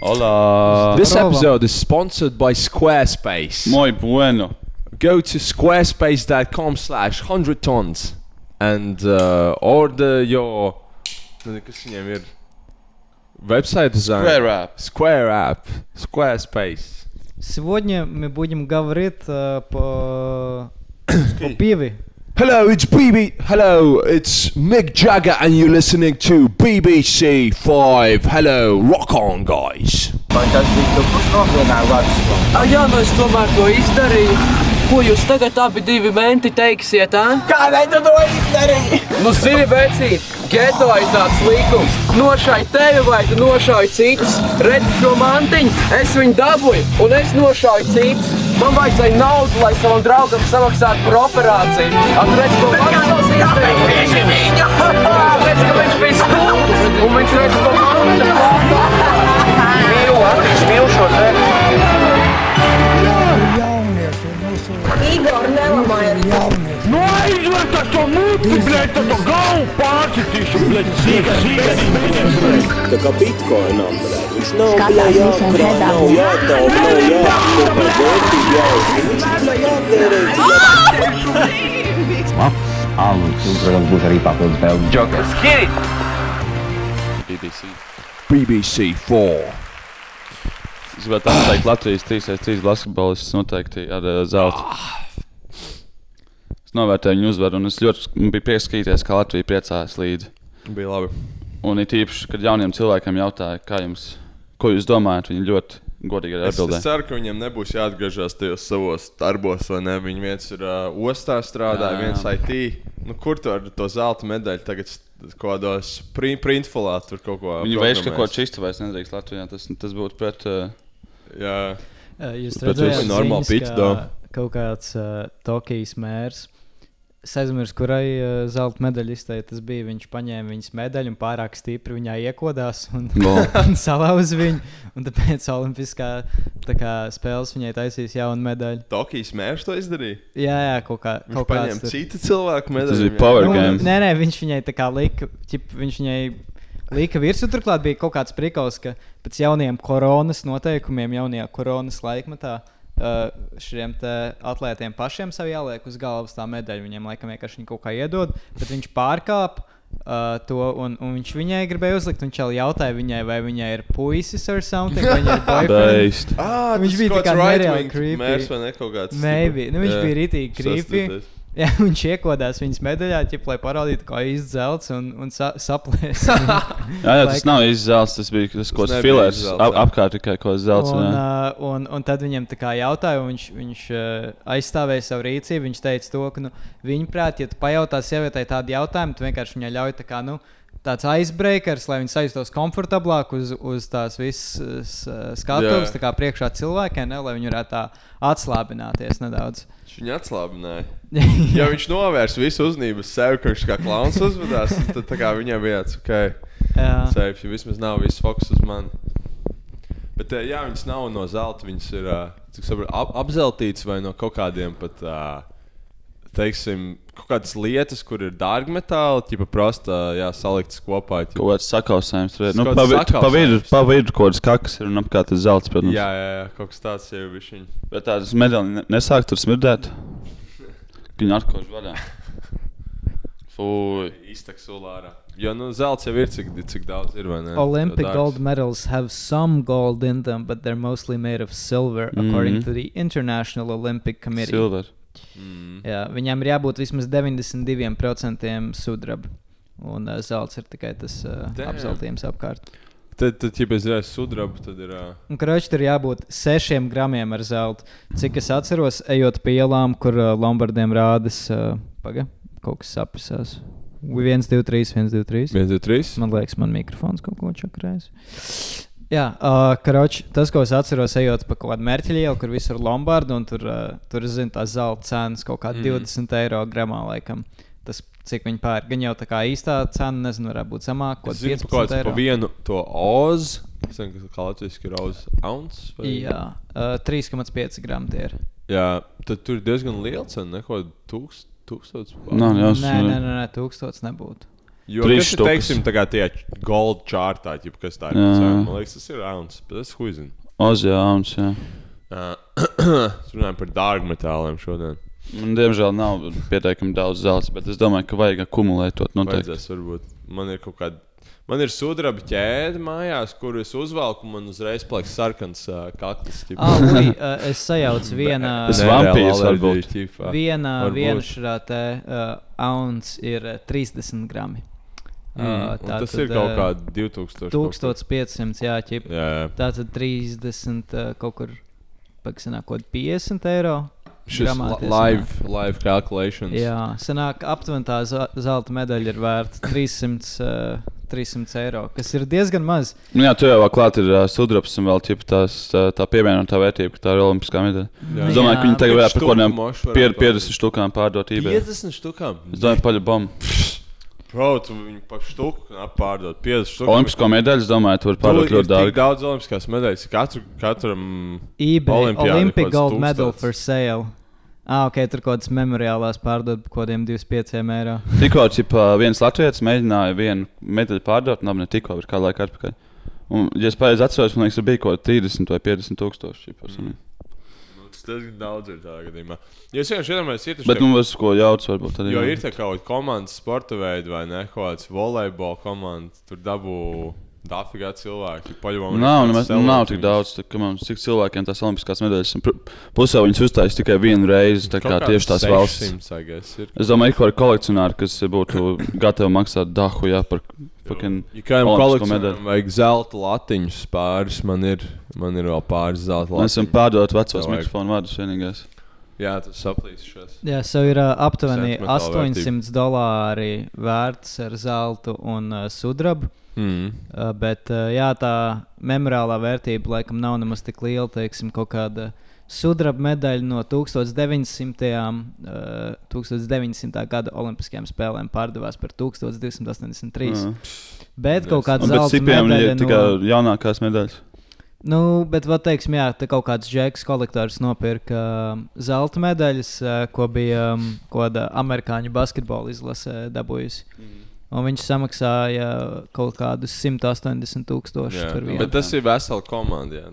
Hola! This Здорово. episode is sponsored by Squarespace. Muy bueno! Go to squarespace.com slash 100 tons and uh, order your. Nu, Kas viņiem ir? Website design. Square app. Square app. Squarespace. Сегодня мы будем говорить э, по, по пиве. Hello, it's BB. Hello, it's Mick Jagger, and you're listening to BBC Five. Hello, rock on, guys. Vai tas bija tu, nogalināja Vācu? Ah, jā, es tomēr to izdarīju. Ko jūs tagad abi divi menti teiksiet, ā? Kādēļ tu to izdarīji? Nu, zini, vecīt, geto ir tāds līkums. Nošauj tevi vai tu nošauj citus. Redzi šo mantiņu, es viņu dabūju un es nošauju citus. Man vajadzēja naudu, lai savam draugam samaksātu par operāciju. Atredz, ko Maksals izdarīja. Tāpēc, ka viņš bija stulbs un viņš redz, ko Maksals Mīlu, Latvijas mīlu šo zemi. Igor, nelamājies! Tā kā bitkoinam, blēd. Viņš nav Skatās jā, visiem jākrāt, redzam. nav jātaup, nav jāapkopā vērtību jāuzsver. Viņš tikai jātērē. Alus, protams, būs arī papildus vēl Džokers. Skiri! BBC. BBC Four. Es gribētu apsveikt Latvijas 3x3 basketbolistus noteikti ar uh, zeltu. Es novērtēju viņu uzvaru, un es ļoti man bija prieks skatīties, kā Latvija priecājās līdzi. Bija labi. Un it īpaši, kad jauniem cilvēkiem jautāja, kā jums, ko jūs domājat, viņi ļoti godīgi arī Es, es atbildēja. ceru, ka viņiem nebūs jāatgriežas tajos savos darbos, vai ne? Viņi viens ir uh, ostā strādājis, viens IT. Nu, kur tu ar to zelta medaļu tagad kādos print, printfulā tur kaut ko Viņi veids kaut ko čistu vairs nedrīkst Latvijā. Tas, tas būtu pret. Uh, Jā, Jūs Bet redzējāt, tas ir normāli pits, ka kaut kāds uh, Tokijas mērs. Es aizmirsu, kurai uh, zelta medaļu izteica. Tas bija. Viņš paņēma viņas medaļu un pārāk stipri viņā iekodās un, Bo. un salauza viņu. Un tāpēc Olimpiskā tā kā, spēles viņai taisīs jaunu medaļu. Tokijas mērs to izdarīja. Jā, jā, kaut kā. Viņš Kaut paņēma tur- citu cilvēku medaļu. Tas bija power Nu, game. nē, nē, viņš viņai tā kā lika, ķip, viņš viņai lika virsū. Turklāt bija kaut kāds prikals, ka pēc jaunajiem koronas noteikumiem, jaunajā koronas laikmetā. Uh, šiem te atlētiem pašiem sev jāliek uz galvas tā medaļa. Viņam laikam vienkārši viņa kaut kā iedod, bet viņš pārkāpa uh, to, un, un viņš viņai gribēja uzlikt. Viņš jau jautāja viņai, vai viņai ir puisis or something, vai viņai ir boyfriend. Ah, Viņš bija kaut tā kā kāds nereāli right-wing creepy. Mērs vai ne kaut kāds. Maybe. Nu, viņš Jā. bija rītīgi creepy. Sastiprinājis. Jā, viņš iekodās viņas medaļā, ķip, lai parādītu, kā izdzēlts un, un sa saplēs. Jā, jā, tas nav izzelts. Tas bija tas filers. izzelts, Ap, apkārt tikai kaut kāds zelts. un, uh, un, un tad viņam tā kā jautāja, un viņš, viņš uh, aizstāvēja savu rīcību. Viņš teica, to, ka, nu, viņa prāt, ja tu pajautā sievietei tādu jautājumu, tu vienkārši viņai ļauj tā kā, nu, tāds icebreakers, lai viņa sajustos komfortablāk uz, uz tās visas skatuves, Jā. tā kā priekšā cilvēkiem, ne, lai viņi varētu tā atslābināties nedaudz. Viņu atslābināja. Ja viņš novērs visu uzmanību uz sevi, ka viņš kā klauns uzvedās, tad viņam bija tāds, ok, safe, jo vismaz nav viss fokus uz mani. Bet, eh, jā, viņas nav no zelta, viņas ir eh, cik saprotu, ap, apzeltītas vai no kaut kādiem pat, eh, teiksim, kaut kādas lietas, kur ir dārgi metāli, tipa prosta, jā, saliktas kopā. ķipa- Kaut kāds sakausējums ir. Nu, Kaut pa, kāds vi- pa vidu, sakausējums. pa vidu kaut kāds kakas ir un apkārt ir zelts, protams. Jā, jā, jā, kaut kas tāds jau bija viņa. Bet tādas medaļas ne- nesāk tur smirdēt. Viņi atkož vaļā. Fui. Izteks ulārā. Jo, nu, zelts jau ir, cik, cik daudz ir, vai ne? Olympic gold medals have some gold in them, but they're mostly made of silver, according Mhm. to the International Olympic Committee. Silver. Mm. Jā, viņam ir jābūt vismaz 92% sudraba. Un uh, zelts ir tikai tas uh, Damn. apzeltījums apkārt. Tad, tad ja bez zēles sudraba, tad ir. Uh, Un kroķis tur jābūt 6 gramiem ar zeltu. Cik es atceros, ejot pie ielām, kur uh, Lombardiem rādas, uh, paga, kaut kas saprast. 1, 2, 3, 1, 2, 3. 1, 2, 3. Man liekas, man mikrofons kaut ko čakarēs. Jā, uh, karoči, tas, ko es atceros, ejot pa kaut kādu mērķi ielu, kur visur ir lombardi, un tur, uh, tur es zinu, tās zelta cenas kaut kā Mhm. 20 eiro gramā laikam. Tas, cik viņi pērk, gan jau tā kā īstā cena, nezinu, varētu būt zemāka, Es kāda zinu, pa kaut 15 kāds pa eiro. vienu to ozu. Es zinu, ka kā latviešu ir oz ounce. vai- Jā, uh, 3,5 gramu tie ir. Jā, tad tur ir diezgan liela cena, neko tūkst, tūkstots. Jau Nē, nē, nē, nē, tūkstots nebūtu. Jo, kas ir, teiksim, tā kā tie gold čārtā, ķip, kas tā ir. Jā. Man liekas, tas ir rauns, bet es huizinu. Ozjā, Auns, jā. Mēs runājam par dārgu metāliem šodien. Man, diemžēl, nav pietiekami daudz zelta, bet es domāju, ka vajag akumulēt to noteikti. Vajadzēs, varbūt. Man ir kaut kāda. Man ir sudraba ķēde mājās, kur es uzvelku, un man uzreiz paliks sarkans uh, kakls. Ah, ui, uh, es sajaucu. Tas vampīrs alerģija, varbūt. Viena, viena šāda te uh, ounce ir uh, 30 grami. Mm, Uh, un tas ir kaut kāds 2000. kaut kur. 1500, jā, ķip. Jā, jā. Tā tad 30 uh, kaut kur paksanāk, kaut 50 eiro. Šis live, live calculations. Jā, sanāk, aptuveni tā za- zelta medaļa ir vērta 300, uh, 300 eiro, kas ir diezgan maz. Nu, jā, tur jau klāt ir uh, sudrabs un vēl tās, tā, tā pievienotā vērtība, ka tā ir olimpiskā medaļa. Jā. Es domāju, ka viņi tagad varētu par kaut varētu 50 štukām pārdot eBay. 50 štukām. Es domāju, paļu bombu. Bro, tu viņu pa štuku pārdod 50 štuku. Olimpisko medaļu, domāju, tu vari pārdot ļoti dārgi. Daudz olimpiskās medaļas. Katru, katram eBay Olympic Gold Medal for sale. Ah, ok, tur kaut kādas memoriālās pārdod kaut kādiem 25 eiro. Tikko viens latviečs mēģināja vienu medaļu pārdot, un ne tikko, bet kā laika atpakaļ. Un, ja es pareizi atceros, man liekas, tur bija kaut kādi 30 vai 50 tūkstoši. mm. Tas diezgan daudz ir tādā gadījumā. Jo es vienkārši iedomājos, ir Bet, nu, es ko jaucu, varbūt tad Jo jā. ir tā kā kaut kāda komandas sporta veida, vai ne? Kaut kāds volejbola komanda, tur dabū dafigā cilvēki. Paļāvām, Nav, nemaz, nav tik daudz, tā, mums cik cilvēkiem tās olimpiskās medaļas. Pusē viņas uzstājas tikai vienu reizi, tā kā tieši tās valsts. valsts. Es domāju, ka ir kolekcionāri, kas būtu gatavi maksāt dahu jā, par fucking Ja kādam olimpisko kolekcionāram vajag zelta latiņus pāris, man ir, man ir vēl pāris zelta Mēs esam pārdot vecos vajag. mikrofonu vārdus vienīgais. Jā, tas saplīsušas. Jā, sev ir uh, aptuveni Sentimentāla 800 dolāri vērts ar zeltu un uh, sudrabu. Mm. Uh, bet uh, jā, tā memoriālā vērtība laikam nav nemaz tik liela. Teiksim, kaut kāda sudraba medaļa no 1900. Uh, 1900. gada Olimpiskajām spēlēm pārdevās par 1283. Jā. Bet kaut kāda zelta medaļa ir tikai jaunākās medaļas? Nu, bet, vad teiksim, jā, te kaut kāds džeks, kolektors nopirka um, zelta medaļas, uh, ko bija um, kaut kāda amerikāņu basketbola izlase dabūjusi. Mhm. Un viņš samaksāja kaut kādus 180 tūkstošus par vienu. bet tas ir vesela komanda. Jā.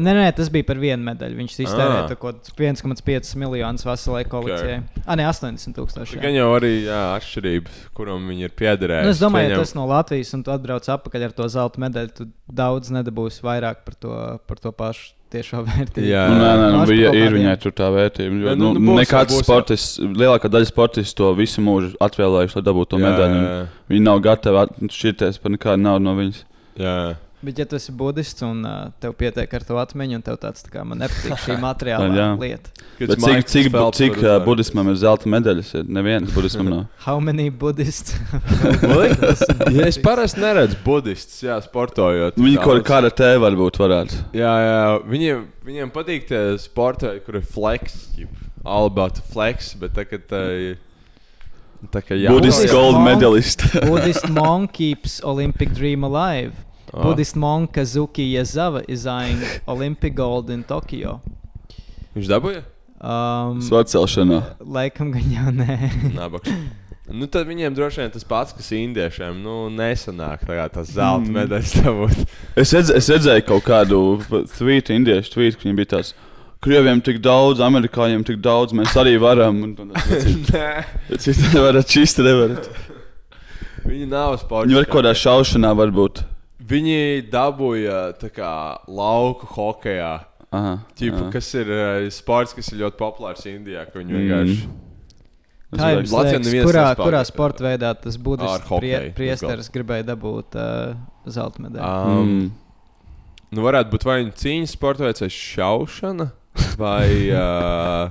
Nē, nē, tas bija par vienu medaļu. Viņš iztērēja Ah. tā kaut kāds 1,5 miljonus veselai kolekcijai. Okay. Ah, nē, 80 tūkstoši. Gan jau arī jā, atšķirība, kuram viņi ir piederējuši. Nu, es domāju, Pieņem- ja tas no Latvijas un tu atbrauc atpakaļ ar to zelta medaļu, tu daudz nedabūsi vairāk par to, par to pašu tiešo vērtību. Jā. Nu, nē, nē, nu, bija, ir viņai tur tā vērtība. Jo, nu, nu, nu, būs ne jau, kāds būs jau. sportists, lielākā daļa sportistu to visu mūžu atvēlējuši, lai dabūtu to Jā, medaļu. un jā, Viņi nav gatavi at- šķirties par nekādu naudu no viņas. jā. Bet, ja tu esi budists un uh, tev pietiek ar to atmiņu, un tev tāds tā kā man nepatīk šī materiāla lieta. Bet cik, cik, cik uh, budismam ir zelta medaļas? Neviens budismam nav. How many budists? Ja es parasti neredzu budistus, jā, sportojot. Viņi kaut kādā te varbūt varētu. Jā, jā, viņiem, viņiem patīk tie sporta kur ir flex. ķip, All about the flex, bet tā kā tā kā jā, Budists Budist gold medalist. Buddhist monk keeps Olympic dream alive. Ah. Buddhist monk Kazuki Yazava is eyeing Olympic gold in Tokyo. Viņš dabūja? Um, Svarcelšanā. laikam gan jau nē. Nabaga. Nu, tad viņiem droši vien tas pats, kas indiešiem. Nu, nesanāk tā kā tas zelta Mm. medaļas dabūt. Es, redz, es redzēju kaut kādu tvītu, indiešu tvītu, ka viņiem bija tāds. Krieviem tik daudz, amerikāņiem tik daudz, mēs arī varam. Nē, Cik tā nevarat, viņi nav sports. Viņi var kaut kādā šaušanā varbūt. Viņi dabūja tā kā lauku hokeja. Aha, Ķipa, jā. kas ir uh, sports, kas ir ļoti populārs Indijā, ka viņi Mm. vienkārši. Kā jums Latvijā liekas, neviens kurā, kurā sporta veidā tas hokeju, prie, priesteris gribēja dabūt uh, zelta medaļu? Um, Mm. Nu, varētu būt vai nu cīņas sporta veids, vai šaušana, vai uh,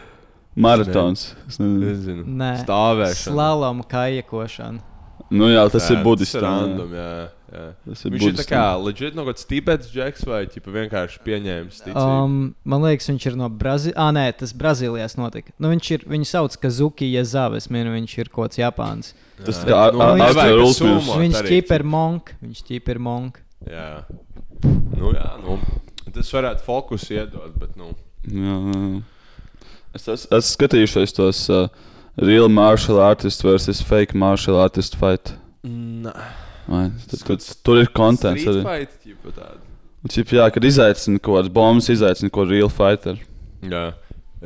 Maratons. Es nezinu. Nē, stāvēšana. slalom, kajakošana. Nu jā, tas Jā, ir budists. Viņš ir tā budistam. kā leģit no kāds tibets džeks vai ķipa, vienkārši pieņēmis. Um, man liekas, viņš ir no Brazīlijas. Ah, nē, tas Brazīlijās notika. Nu, viņš ir, viņu sauc Kazuki Yazava. Es minu, viņš ir kaut kāds Japāns. Tas tā kā Nu, ar- viņš- ar- nevajag ar bez Ulsmils. sumo. Viņš ķīpa ir monk. Viņš ķīpa ir monk. Jā. Nu, jā, nu. Tas varētu fokusu iedot, bet, nu. Jā, jā. Es es- esmu skatījušies tos uh, real martial artist versus fake martial artist fight. Nē. Vai, tad, tur, tur ir kontents Street arī. fight. Un, Cip, jā, kad izaicina kaut kādas bombas, izaicina kaut kādu real fighter. Jā.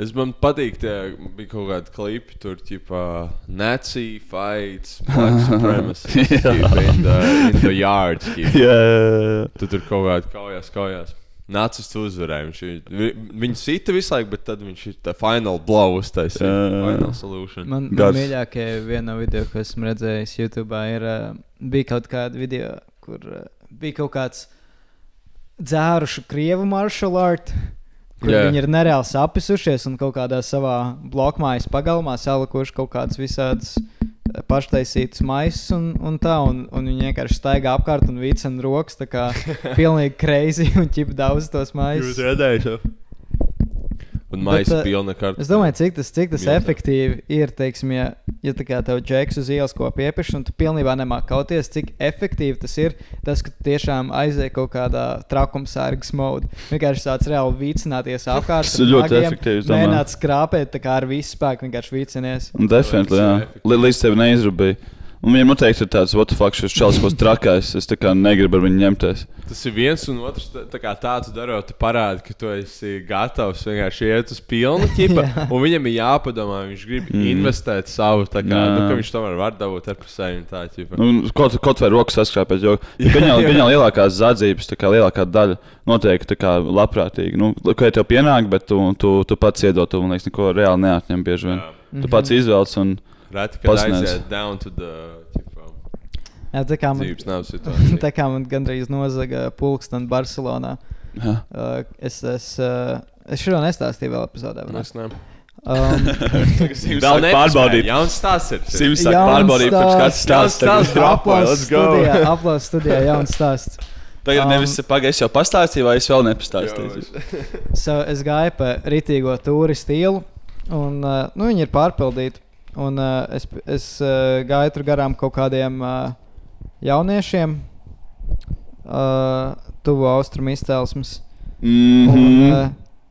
Es man patīk, tie bija kaut kādi klipi, tur bija Nazi fights, Black Supremacy in, the, in the yard. jā, jā. Tu tur kaut kādā kaujās, kaujās. Nācis uzvarēja. Viņš, vi- viņu sita visu laiku, bet tad viņš ir tā final blow jā, jā. Final solution. Man, man mīļākie viena video, ko esmu redzējis YouTube, ir uh, bija kaut kāda video, kur uh, bija kaut kāds dzērušu krievu martial art. Kur yeah. viņi ir nereāli sapisušies un kaut kādā savā blokmājas pagalmā salikuši kaut kādas visādas paštaisītas maisas un, un tā. Un, un viņi vienkārši staigā apkārt un vicina rokas. Tā kā pilnīgi crazy un ķip daudz tos maisus. redzējuši? Un maisa uh, pilna kārta. Es domāju, cik tas, cik tas Miltā. efektīvi ir. Teiksim, ja, ja tā kā tev džeks uz ielas ko piepieši, un tu pilnībā nemāki kauties, cik efektīvi tas ir. Tas, ka tu tiešām aizēji kaut kādā trakumsārgas modā. Vienkārši sāc reāli vicināties apkārt. Tas ir ļoti efektīvi. Mēģināt skrāpēt ar visu spēku, vienkārši vicinies. Un definitīvi, jā. Līdz tev neizrubīja. Un viņam noteikti ir tāds, what the fuck, šis čels, kas trakais. Es tā kā negribu ar viņu ņemties. Tas ir viens un otrs. Tā, tā kā tā tu darot, tu parādi, ka tu esi gatavs vienkārši iet uz pilnu ķipa. un viņam ir jāpadomā, viņš grib mm. investēt savu, tā kā Jā. nu, ka viņš tomēr var dabūt ar pusēm tā ķipa. Nu, kaut, kaut vai rokas saskrāpēt, jo viņa viņa lielākās zadzības, tā kā lielākā daļa noteikti tā kā labprātīgi. Nu, ka tev pienāk, bet tu, tu, tu pats iedod, tu man liekas, neko reāli neatņem bieži vien. Tu pats izvēlies un Reti, kad pasniedz. aiziet down to the ķipa, Jā, tā kā man, dzīves nav situācija. tā kā man gandrīz nozaga pulksteni Barcelonā. Jā. Uh, es, es, uh, es šo nestāstīju vēl epizodē. vai ne? Es neesmu. Um, Vēl pārbaudīt. Jauns stāsts ir. Sims sāk Jauns pārbaudīt, pirms kāds stāsts. stāsts. Tagad. Dropoja, Aplausos let's go. studijā, aplausos studijā, jauns stāsts. Tagad Um, nevis pagaidi, jau pastāstīju, vai es vēl nepastāstīju. So, es gāju pa rītīgo turistu ielu, un uh, nu, viņi ir pārpildīti. Un, uh, es es uh, gāju tur garām kaut kādiem uh, jauniešiem, uh, tuvu austrumu izcelsmes. Mm Un, -hmm. uh,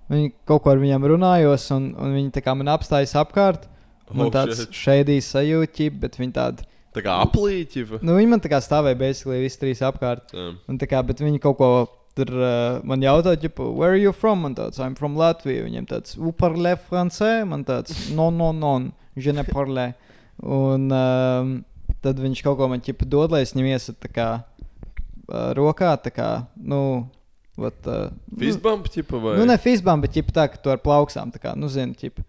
viņi kaut ko ar viņiem runājos, un, un viņi tā kā man apstājas apkārt. Man Oh, tāds šeidīs sajūta, bet viņi tādi. Tā kā aplīķi. Nu, viņi man tā kā stāvēja basically visi trīs apkārt. Un tā kā, bet viņi kaut ko tur uh, man jautāja, ģipa, where are you from? Man tāds, I'm from Latvija. Viņiem tāds, vous parlez français? Man tāds, non, non, non, je ne parle. Un um, tad viņš kaut ko man ķipa dod, lai es viņam iesatu tā kā uh, rokā, tā kā, nu, vat, uh, Fistbump, ķipa, vai? Nu, ne fizbām, bet ķipa tā, ka tu ar plauksām, tā kā, nu, zini, ķipa.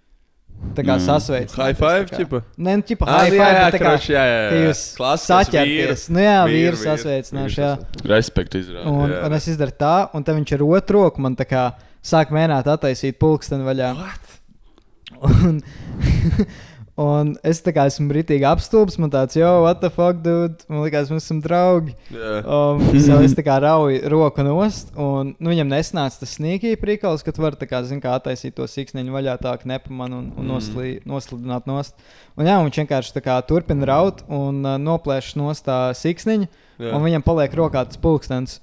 Tā kā Mm. sasveic. High five, ķipa? Nē, nu, ķipa, Ah, high jā, five, jā, bet tā kā, kroč, jā, jā, jā. jūs saķerties. Nu, jā, Vīru, sasveicināšu, jā. Respekt izrādīt. Un, Jā. un es izdaru tā, un tad viņš ar otru roku man tā kā sāk mēģināt attaisīt pulksteni vaļā. Un, un es tā kā esmu rītīgi apstulbs, man tāds, jo, what the fuck, dude, man liekas, mēs esam draugi. Jā. Um, so es tā kā rauju roku nost, un nu, viņam nesnāca tas sīkīgi prikals, ka tu vari tā kā, zin, kā attaisīt to siksniņu vaļā, tā ka nepamanā un, un noslī, noslidināt nost. Un jā, un viņš vienkārši tā kā turpina raut un uh, noplēš nost tā siksniņu, Jā. un viņam paliek rokā tas pulkstenis.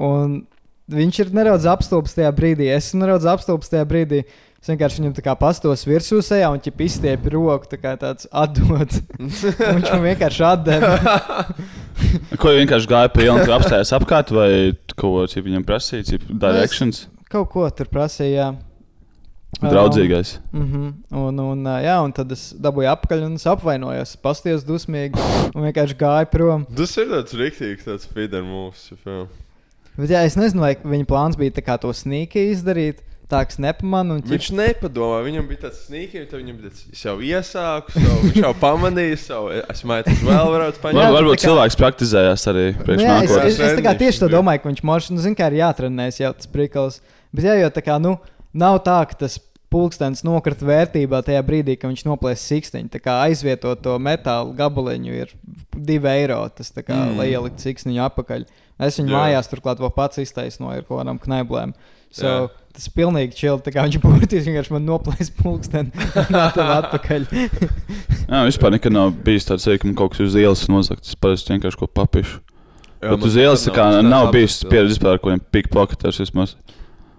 Un viņš ir nedaudz apstulbs tajā brīdī, es esmu nedaudz apstulbs tajā brīdī. Es vienkārši viņam tā kā pastos virsū sejā un ķip izstiepju roku, tā kā tāds atdod. Viņš man vienkārši atdeva. Ko jau vienkārši gāja pa ielu apstājās apkārt, vai ko citu viņam prasīja, citu directions? Kaut ko tur prasīja. Draudzīgais. Um, mm -hmm. un, un, uh, jā, un tad es dabūju apakaļ un es apvainojos. Pasties dusmīgi un vienkārši gāju prom. Tas ir tāds rīktīgs, tāds feeder ķipa. Bet jā, es nezinu, vai viņa plāns bija tā kā to sīkīgi izdarīt. Tā kā es nepamanu. Un, Viņš nepadomā, viņam bija tāds sīkums, tad viņam bija tāds, es jau iesāku, savu, viņš jau pamanīja, savu, es māju, vēl varētu Var, paņemt. varbūt tā kā- cilvēks praktizējās arī Nu, priekš jā, es, es, es tā kā tieši to domāju, ka viņš mošs, nu, zina, kā ir jātrenēs jau tas prikals. Bet jā, jo tā kā, nu, nav tā, ka tas pulkstenis nokrita vērtībā tajā brīdī, kad viņš noplēs siksniņu. Tā kā aizvietot to metālu gabaliņu ir 2 eiro, tas tā kā, mm. lai ielikt siksniņu apakaļ. Es viņu Jā. mājās turklāt vēl pats iztaisnoju ar kaut kādām knaiblēm. So, Jā. Tas ir pilnīgi čili. Viņš būtiski vienkārši man noplēs pulksteni un tā atpakaļ. Jā, vispār nekad nav bijis tāds, ka man kaut kas uz ielas nozagts. Es parasti vienkārši ko papišu. Jā, Bet man uz ielas nav nav tāds bijis pieredze vispār kaut kādiem pickpocketiem vismaz.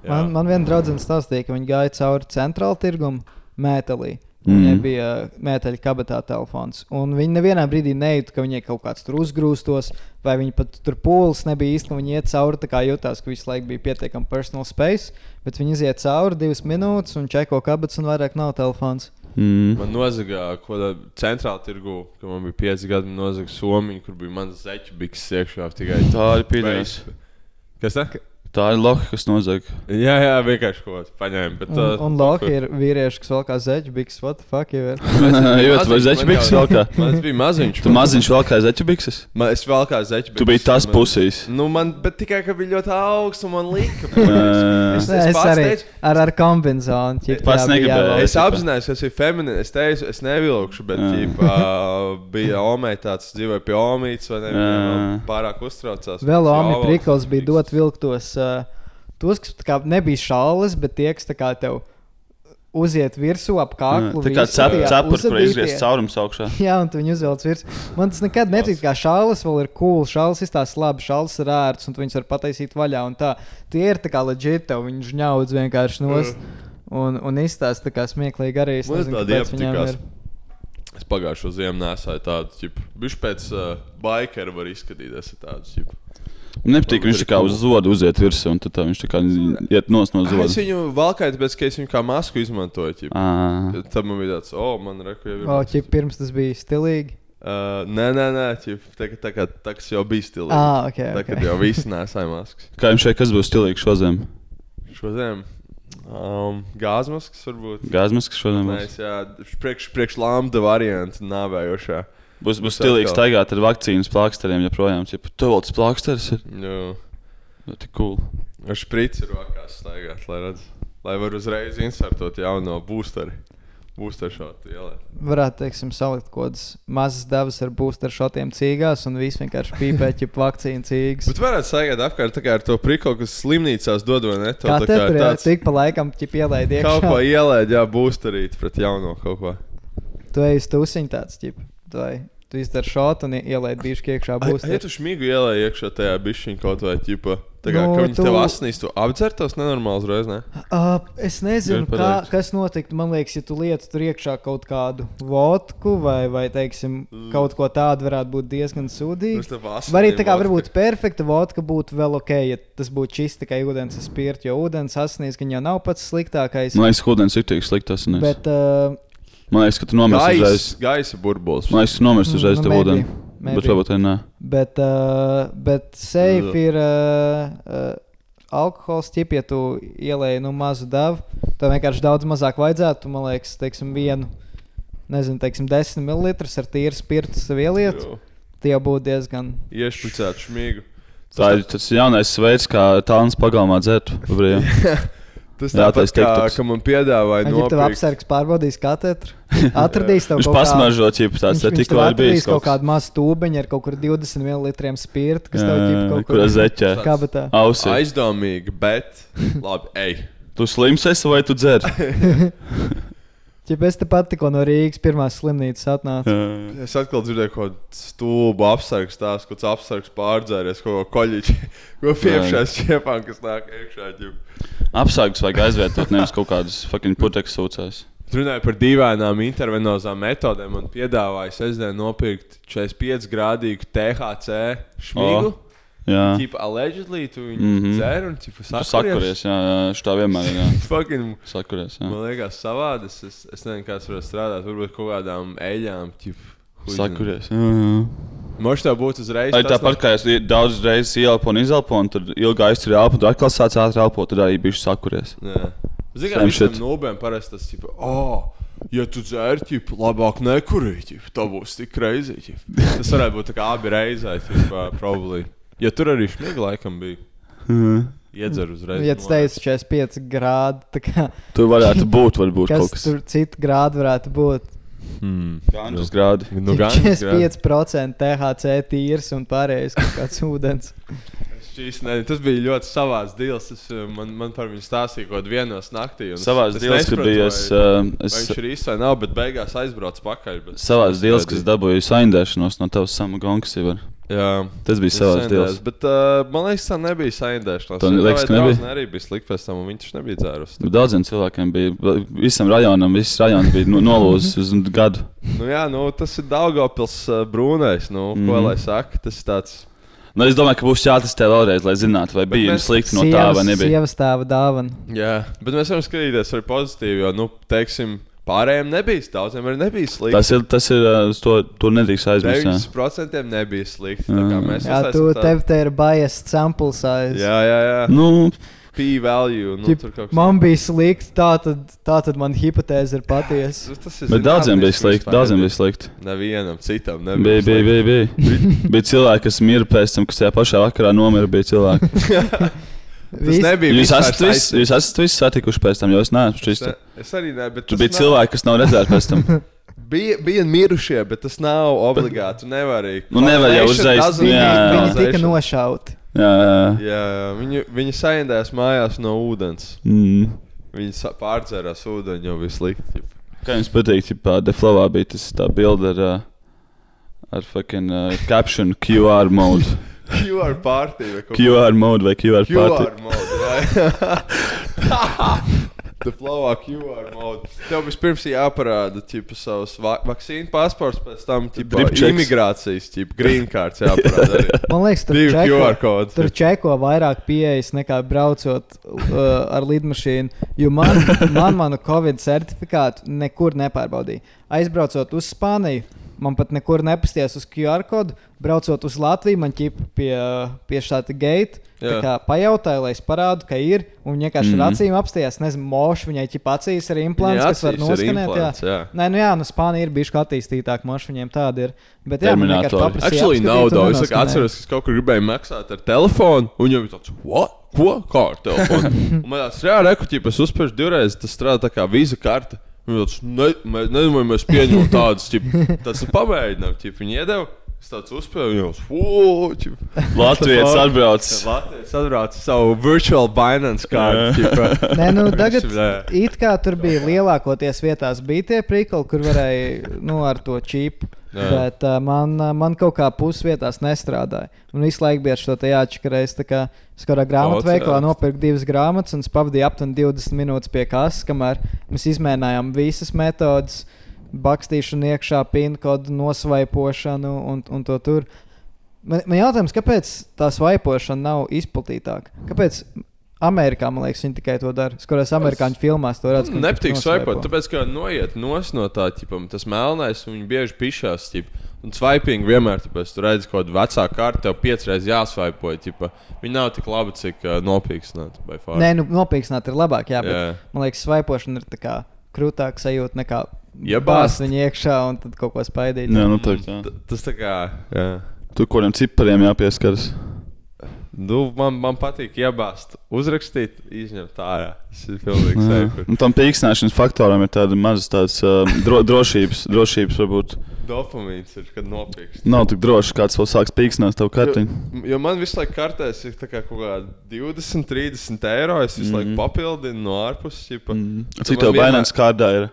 Jā. Man, man viena draudzene stāstīja, ka viņi gāja cauri centrāla tirgumu mētelī. Mm. Viņai bija uh, mēteļa kabatā telefons. Un viņi nevienā brīdī nejūta, ka viņai kaut kāds tur uzgrūstos, vai viņa pat tur pūlis nebija īsti. Viņa iet cauri, tā kā jutās, ka visu laiku bija pietiekami personal space. Bet viņi iziet cauri divas minūtes un čeko kabatas, un vairāk nav telefons. Mm. Man nozaga kaut kādā centrālā tirgu, kad man bija 5 gadi, man nozaga Somija, kur bija mans zeķu bikses iekšā. Tikai Tā ir pīdēs. Kas tā? Tā ir loha, kas nozaga. Jā, jā, vienkārši kaut ko paņēma. Bet, Un, uh, un Loki ir vīrieši, kas vēl kā zeķu biks. What the fuck? Jo, tu vai zeķu bikses vēl kā? Man tas bija maziņš. Tu maziņš vēl kā zeķu bikses? Man, es vēl kā zeķu. Tu biji tas pusīs. Nu, man, bet tikai, ka bija ļoti augsts un man lika. Jā. es, es, es arī teicu, ar, ar kombināciju. ķip, Pats jā, jāvelk. Es apzinājos, ka tas ir feminīns. Es teicu, es nevilkšu, bet Jā. ģipā, bija Omei tāds dzīvoja pie Omītas, vai ne? Jā. pārāk uztraucās. Vēl jāvelk. Prikls bija dot vilktos. Uh, tos, kas kā nebija šāles, bet tie, kas kā tev uziet virsū ap kaklu. Tā kā visu, cep, tie cepurs, kur izgriezt caurums augšā. Jā, un tu viņu uzvelc virsū. Man tas nekad nepatīk, kā šāles vēl ir cool. Šāles izstāsta labi, šāles ir ērts, un tu viņus var pataisīt vaļā. Un tā, tie ir tā kā leģit, tev viņi žņaudz vienkārši nost. Un, un izstāsta tā kā smieklīgi arī. Es nezinu, kāpēc iepatikās. ir. Es pagājušo ziemu nesāju tādu, viņš pēc uh, bikera var izskatīties tādu, tipo. Man nepatīk, ka viņš tā kā uz zodu uziet virsū, un tad viņš tā kā iet nos no Es zoda. viņu valkāju, bet es viņu kā masku izmantoju. Tad man bija tāds, o, oh, man reku jau ir. O, maskas." ķip, pirms tas bija stilīgi. Uh, nē, nē, nē, ķip, tā, kā- tā, kā tas jau bija stilīgi. Ah, ok, Tā kā jau viss nesāja maskas. Kā jums šeit, kas būs stilīgs šodien? Šodien um, gāzmaskas varbūt. Gāzmas, kas šodien Nē, būs? es, jā, priekš, priekš lambda variantu nāvējošā. Būs, būs Būs stilīgs atkal. staigāt ar vakcīnas plāksteriem joprojām. Ja tu vēl tas ir, Jā. tad ir cool. Ar šprici rokās staigāt, lai redz. Lai var uzreiz insertot jauno boosteri. Varētu, teiksim, salikt kaut kādas mazas devas ar booster šotiem cīgās, un viss vienkārši pīpēt, ja vakcīna cīgas. Bet varētu staigāt apkārt tā kā ar to prikolu, kas slimnīcās dod vai ne? Kā tā kā tur tāds tik pa laikam ielaid Kaut ko iekšā? ielēt, jā, boosterīt pret jauno kaut ko. Tu ej uz tusiņu tāds, ķip. Ej, tu izdari šotu un ielaid bišķi iekšā booster. Ja tu šmigu ielēji iekšā tajā bišķiņā kaut vai ķipa. Tā kā Nu, nu, viņi tu- tev asnīs, tu apdzertos nenormāls reiz, ne? Uh, es nezinu, kā, kas notiktu. Man liekas, ja tu lietas tur iekšā kaut kādu vodku vai, vai teiksim, kaut ko tādu, varētu būt diezgan sūdīgi. Vai arī tā kā varbūt perfekta vodka būtu vēl ok, ja tas būtu šis tikai ūdens ar spirtu, jo ūdens asinīs, ka jau nav pats sliktākais. Man liekas, ka ūdens ir tik slikts. Bet, uh, Man liekas, ka tu nomirsti uzreiz. Gaisa, gaisa burbulis. Man liekas, ka tu nomirsti uzreiz Nu, tev maybe, ūdeni. Bet varbūt arī nē. bet, uh, bet safe ir uh, uh, alkohols, ķip, ja tu ielēji nu, mazu devu. Tev vienkārši daudz mazāk vajadzētu. tu, Man liekas, teiksim, vienu, nezinu, teiksim, 10 ml ar tīru spirtu sev ieliet. Tie būtu diezgan. Iešpricēt šmigu. Tā ir tas jaunais veids, kā tālens pagalmā dzert. Tas Jā, tāpat tas kā, TikToks. ka man piedāvāja Ja tev apsargs pārbaudīs katru, atradīs tev kaut kādu- čipu, tāds Viņš, tikko tev ir bijis kaut kaut kas. kādu mazu tūbeņu ar kaut kur 20 ml spirta, kas tev Jā, ķip kaut kurā zeķē. kabatā. Ausī. Aizdomīgi, bet labi, ej. Tu slims esi vai tu dzer? Ja es te pat tikko no Rīgas pirmās slimnīcas atnācu. Es atkal dzirdēju, ko stulbu apsargs tās, ko apsargs pārdzēries, ko koļiķi, ko piepšās čiepām, kas nāk iekšā. ģip. Apsargus vajag aizvietot, nevis kaut kādus fucking putekļus sūcējus. Runāju par dīvainām intervenozām metodēm un piedāvāju sestdien nopirkt 45 grādīgu THC šmigu. O, Jā, Tipo, allegedly, tu viņu mm. -hmm. dzer un tu sakuries. Jā, jā, šitā vienmēr ir. Jā. Fucking, Sakuries. Jā. man liekas, savādi. Es, es, nezinu, kāds var strādāt. Varbūt kaut kādām eļļām. Tipo, Sakuries. Jā, jā. Možda tev būtu uzreiz. Tas, tāpat kā es daudz reizes ieelpu un izelpu, un tad ilgi aizturēju elpu, tad atkal sāc ātri elpot, tad arī bijuši sakuries. Ziniet, kā Same visiem shit. nobēm parasti tas ir. Oh, ja tu dzer, tad labāk nekurīt. Tā būs tik reizē. Tas varētu būt abi reizē. Probably. Ja tur arī šmiga laikam bija. Iedzer uzreiz. Ja tas teica 45 grādi, kā, Tur varētu būt, varbūt kas kaut kas tur citu grādu varētu būt? Hmm. Ganžas grādi. Nu, gan, gan. 45% THC tīrs un pārējais kaut kāds ūdens. Šīs, ne, tas bija ļoti savāds deals. Es, uh, man, man par viņu stāstīja kaut kādā vienos naktī. es deals, ka bija es, vai- uh, vai es- Viņš ir īsts vai nav, bet beigās aizbrauc pakaļ. Bet Savās dīls, kas dabūja saindēšanos no tavas samagonkas, jau var. Jā, Tas bija savās dīls. Bet uh, man liekas, tā nebija saindēšanās. Tev liekas, ka nebija? Arī bija slikti pēc tam, un viņš nebija dzērus. Daudziem cilvēkiem bija, visam rajonam, viss rajons bija nolūzis uz gadu. Nu, jā, nu, tas ir Daugopils brūnais. Nu, mm. Ko Mhm. lai saka, tas ir tāds. Nu, es domāju, ka būs jāatestē vēlreiz, lai zinātu, vai bija mēs- slikti no tā vai nebija. Sievas tēva dāvana. Jā, bet mēs varam skatīties arī pozitīvi, jo, nu, teiksim, pārējiem nebija, daudziem arī nebija slikti. Tas ir, tas ir, uz to, to nedrīkst aizmirst. jā. 9% nebija slikti. Kā mēs Jā, tu tā- tev te ir biased sample size. Jā, jā, jā. Nu, P-value. Nu, Ķip, man bija slikti, tā tad, tā tad man hipotēze ir patiesa. Tas ir Bet daudziem bija slikti. Daudziem bija slikti. Nevienam citam Bija, nebija. bija, bija. bija. bija. bija cilvēki, kas mira pēc tam, kas tajā pašā vakarā nomira. Bija cilvēki. Tas nebija Jūs esat saistīts. jūs esat visi satikuši pēc tam, jo es neesmu šis. Es- Es arī ne, bet Tur bija nav- cilvēki, kas nav redzēti pēc tam. Bija, bija mirušie, bet tas nav obligāti. Tu nevari. Nu, nevar jau uzreiz, jā. Viņi tika nošauti. Jā, jā. Jā, jā. Viņi, viņi saindējās mājās no ūdens. Mm. Viņi pārdzērās ūdeni, jau ķip. Kā jums patīk, ja Deflavā bija tas tā bilde ar, ar fucking uh, caption QR mode. QR pārtī vai kaut QR mode vai QR QR party. mode. jā. The flow of QR mode. Tev vispirms jāparāda ķipa, savus va vakcīnu pasports, pēc tam checks. imigrācijas, ķipa, green cards jāparāda. Man liekas, tur čeko, QR kodi. tur čeko vairāk pieejas nekā braucot uh, ar lidmašīnu. Jo man, man manu Covid certifikātu nekur nepārbaudīja. Aizbraucot uz Spāniju, man pat nekur nepastījās uz QR kodu. Braucot uz Latviju, man ķipa pie, pie šāda gate. Jā. pajautāja, lai es parādu, ka ir. Un viņa vienkārši mm Mhm. ar acīm apstājās. Nezinu, mošu viņai ķipa acīs ir implants, Viņai kas var ir noskanēt. implants, jā. Nē, nu jā, nu Spānija ir bijusi attīstītāka, mošu viņiem tāda ir. Bet jā, man vienkārši paprasīja Actually, nav daudz. Es atceros, ka es kaut kur gribēju maksāt ar telefonu, un jau bija tāds, what? Ko? Kā ar telefonu? Man tāds, jā, rekuķi, es uzspēju divreiz, tas strādā tā kā vīza karte. Un viņš tāds, ne, mēs, vai mēs pieņemam tādas, ķip, nu, pamēģinām, ķip, viņi iedeva. Es tāds jau tāds - Latvijas atbrauc. Latvijas atbrauc savu virtual Binance kārtu. Nē, nu, tagad it kā tur bija lielākoties vietās, bija tie prikoli, kur varēja nu, ar to čipu. Jā. Bet uh, man, uh, man kaut kā pusvietās nestrādāja. Un visu laiku bija šo jāatšķirēs. Es kādā grāmatveikalā nopirku divas grāmatas un pavadīju aptuveni 20 minūtes pie kases, kamēr mēs izmēģinājām visas metodes, bakstīšanu iekšā, pinkodu nosvaipošanu un, un to tur. Man, man jautājums, kāpēc tā svaipošana nav izplatītāka? Kāpēc Amerikā, man liekas, viņi tikai to dara? Es skatos, amerikāņu filmās to redzu. viņi Nepatīk svaipot, tāpēc, ka noiet no tā, ķipam, tas melnais, un viņi bieži pišās. Ķip, un swiping vienmēr, tāpēc, tu redzi kaut kādu vecāku kārtu, tev piecreiz jāsvaipo. Ķipa. Viņi nav tik labi, cik uh, nopīksnāti. Nē, nu, nopīkstināt ir labāk, jā, bet Jā. man liekas, svaipošana ir tā kā krūtāka sajūta nekā bāzt viņu iekšā un tad kaut ko spaidīt. Jā, nu tā ir. T- Tas tā kā. Jā. Tur kādiem cipariem jāpieskaras. Nu, man, man patīk iebāzt, uzrakstīt, izņemt ārā. Tas ir pilnīgi. Un tam pīkstināšanas faktoram ir tāda maza tāds, uh, dro, drošības, drošības, varbūt Dopamīns ir, kad nopīkst. nav tik droši, kāds vēl sāks pīkstināt tavu kartiņu. Jo, jo man visu laiku kartēs ir kā kaut kāda 20, 30 eiro. Es visu mm -hmm. laiku papildinu no ārpuses. Mm. Tu Cik tev vienmēr- bainants kārdā ir?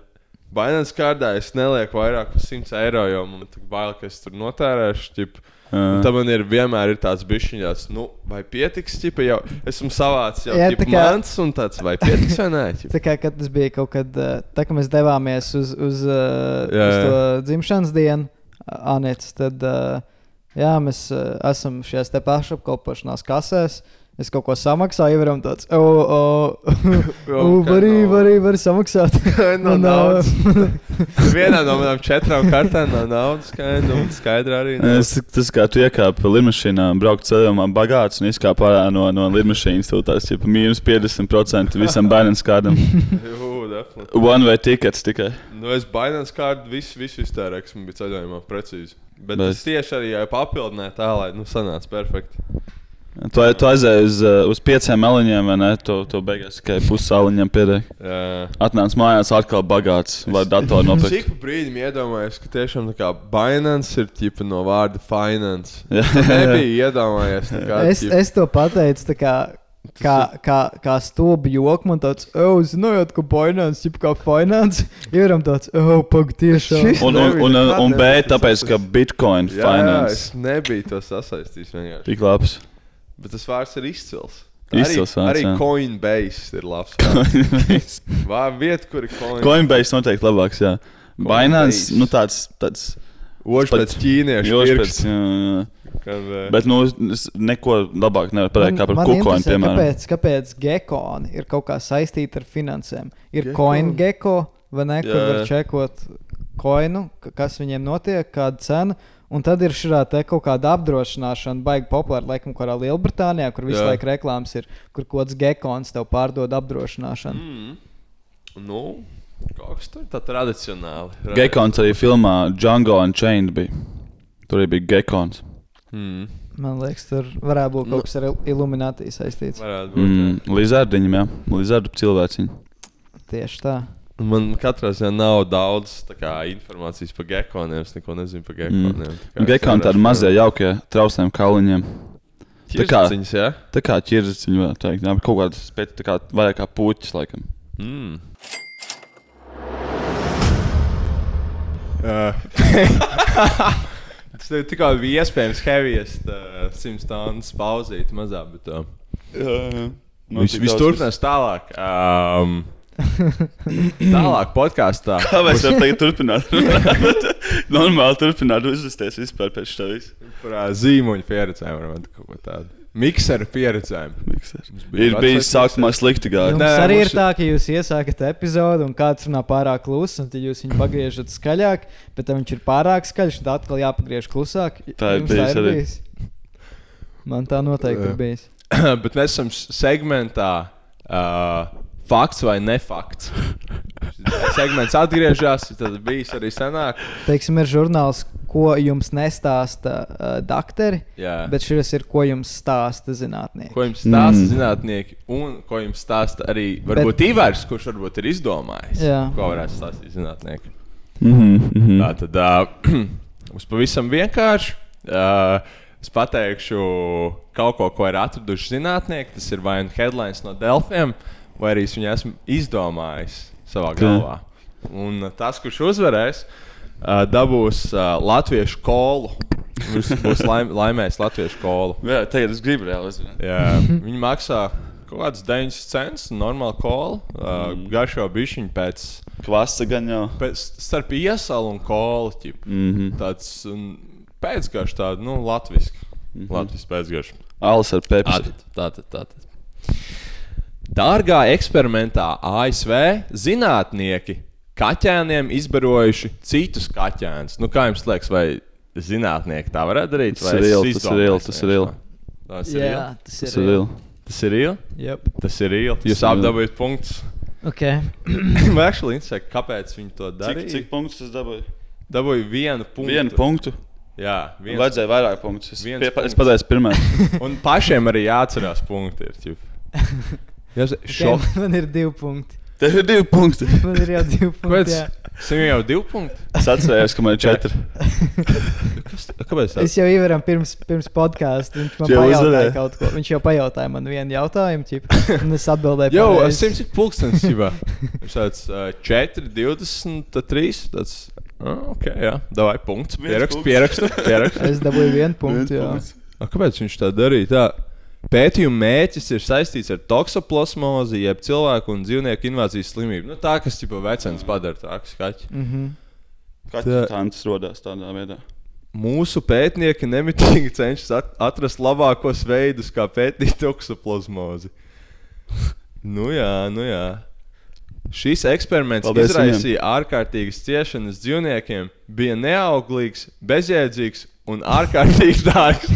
Binance kārdā es nelieku vairāk par 100 eiro, jo man ir bail, ka es tur notērēšu. Ķip. Un Jā. Tad man ir vienmēr ir tāds bišķiņš, nu, vai pietiks, ķipa, jau esmu savāds jau Jā, kā- mans, un tāds, vai pietiks vai nē. Tā kā kad tas bija kaut kad, uh, tā kā mēs devāmies uz, uz, uh, Jā, uz jā. to dzimšanas dienu, uh, Anets, tad uh, jā, mēs uh, esam šajās te pašapkalpošanās kasēs. Es kaut ko samaksāju, jau varam tāds, o, o, o, kā var arī, var var samaksāt. no Un, naudas. uh, Vienā no manām četrām kartēm nav naudas, skaidra, un skaidra arī. nav. Es, tas kā tu iekāpi lidmašīnā, braukt ceļojumā bagāts un izkāpi ārā no, no lidmašīnas. Tur tas ir mīnus 50% visam. Jū, definitely. One way tickets tikai. Nu, es baidījos kārtu visu, visu iztērēju, kas man bija ceļojumā precīzi. Bet, Bet- es tieši arī jau papildināju tā, lai nu, sanāca perfekti. Tu, tu aizēji uz, uh, uz pieciem meliņiem, vai ne? Tu, tu beigās tikai pussāliņiem piedēji. Jā. Atnāc mājās, atkal bagāts, vai datoru nopirkt. Cik brīdim iedomājies, ka tiešām tā kā Binance ir ķipa no vārda finance? Jā. Nebija iedomājies. nekā, Es, ķipa- es to pateicu, tā kā, kā, kā, kā stūbi joku. Man tāds, oh, zinājāt, ka finance, jau kā finance, ir tāds, oh, pag, tiešām. Un, un, un, un, un B, tāpēc, ka Bitcoin Jā, jā, finance es nebiju to sasaistījis vienkārši. tik labs. Bet tas vārds ir izcils. Izcils arī, vārds, arī jā. Coinbase ir labs. Coinbase. Vā, vieta, kur ir Coinbase. Coinbase noteikti labāks, jā. Binance, nu tāds, tāds. Ožs pēc ķīniešu pirksts. jā, jā. Kad, eh, Bet, nu, es neko labāk nevaru pateikt, kā par man interesē, piemēram. kāpēc, kāpēc gekoni ir kaut kā saistīti ar finansēm. Ir Gekoni? coin geko, vai ne, kur var čekot koinu, ka- kas viņiem notiek, kāda cena. Un tad ir šī kaut kāda apdrošināšana, baigi populāra, laikam, kurā Lielbritānijā, kur visu Jā. laiku reklāmas ir, kur kaut kāds gekons tev pārdod apdrošināšanu. Mm. Nu, kas tur tā tradicionāli. Gekons arī filmā Django Unchained bija. Tur arī bija Gekons. Mm. Man liekas, tur varētu būt kaut kas ar Illuminati saistīts. Varētu būt. Mm, Lizardiņam, jā. Lizardu cilvēciņu. Tieši tā. Man katrā ziņā nav daudz tā kā, informācijas par gekoniem. Es neko nezinu par gekoniem. Mm. Gekoni tādi mazie, jaukie, trausliem kauliņiem. Tā kā, jā? tā kā ķirzaciņi, var teikt. Jā, bet kaut kādas pēc tā kā vairāk kā puķis, laikam. Mm. Uh, Tas tev tikai bija iespējams heaviest uh, 100 stundas pauzīt mazā, bet uh, jā. viņš, viņš turpinās tālāk. Um, tālāk podkāstā. Kā mēs varam tagad turpināt? Normāli turpināt uzvesties vispār pēc tā visa. Par zīmoņu pieredzēm varam kaut ko tādu. Mikseru pieredzēm. Ir bijis sākumā slikti gājis. Jums Nē, arī ir mums- tā, ka jūs iesākat epizodu un kāds runā pārāk klusi, un tad jūs viņu pagriežat skaļāk, bet tad viņš ir pārāk skaļš, tad atkal jāpagriež klusāk. Tā ir bijis arī. bijis? Man tā noteikti ir bijis. bet mēs esam segmentā uh, fakts vai nefakts. Segments atgriežas, tad bijis arī senāk. Teiksim, ir žurnāls, ko jums nestāsta uh, doktori, bet šis ir, ko jums stāsta zinātnieki. Ko jums stāsta Mm. mm. zinātnieki, un ko jums stāsta arī varbūt Bet- Ivars, kurš varbūt ir izdomājis. Jā. Ko varētu stāstīt zinātnieki. Mhm, mhm. Tā tad uh, mums pavisam vienkārši. Uh, es pateikšu kaut ko, ko ir atraduši zinātnieki. Tas ir vai nu headlines no Delfiem, vai arī es viņu esmu izdomājis savā galvā. Un uh, tas, kurš uzvarēs, uh, dabūs uh, latviešu kolu. Viņš būs laim, laimējis latviešu kolu. Jā, tagad es gribu reāli uzzināt. Viņi maksā kaut kādas 9 centus, normāli kolu. Uh, Mm. Garšo bišķiņu pēc, Kvasa gan jau. pēc starp iesalu un kolu. ķip. Mhm. Tāds um, pēcgarš, tāda nu, latviešu. Mm. -hmm. Latvijas pēcgarš. Alis ar pepsi. Tātad, tātad. Dārgā eksperimentā ASV zinātnieki kaķēniem izbarojuši citus kaķēnus. Nu, kā jums liekas, vai zinātnieki tā varētu darīt? Tas vai ir es real, tas ir real, tas ir real. vienkārši? Tas ir real. tas ir. real. Tas ir real. Yep. Tas ir real. Jūs apdabūjāt punktus. Okay. Man actually interesē, kāpēc viņi to Cik, darīja. cik punktus tas dabūja? Dabūju vienu punktu. Vienu punktu. Jā, viens. Vajadzēja vairāk punktus. Es, pie, punkts. es pateicu pirmais. Un pašiem arī jāatcerās punkti. Ir. Jā, šo... Okay, man ir divi punkti. Tev ir divi punkti. Man ir jau divi punkti. Jā. Sim jau divi punkti. Es atcerējos, ka man ir četri. Kāpēc? tā? Es jau ievaram pirms, pirms podkāstu. Viņš man Jau pajautāja uzzināja? kaut ko. Viņš jau pajautāja man vienu jautājumu, ķip, un es atbildēju. Jo, pareizi. es simts pulkstenis jau. Viņš tāds uh, 4, 23. Tāds, ah, ok, jā. Davai punkts. Pierakstu, pierakstu. pierakstu. Es dabūju vienu punktu. jā. A, kāpēc viņš tā darīja? Tā? Pētījuma mērķis ir saistīts ar toksoplasmozi, jeb cilvēku un dzīvnieku invāzijas slimību. Nu, tā, kas jau vecens padara tādu skaļu. Mhm. Katrs tāds rodās tādā veidā. Mūsu pētnieki nemitīgi cenšas at atrast labākos veidus, kā pētīt toksoplasmozi. Nu jā, nu jā. Šis eksperiments Paldies izraisīja ārkārtīgas ciešanas dzīvniekiem, bija neauglīgs, bezjēdzīgs un ārkārtīgi dārgs.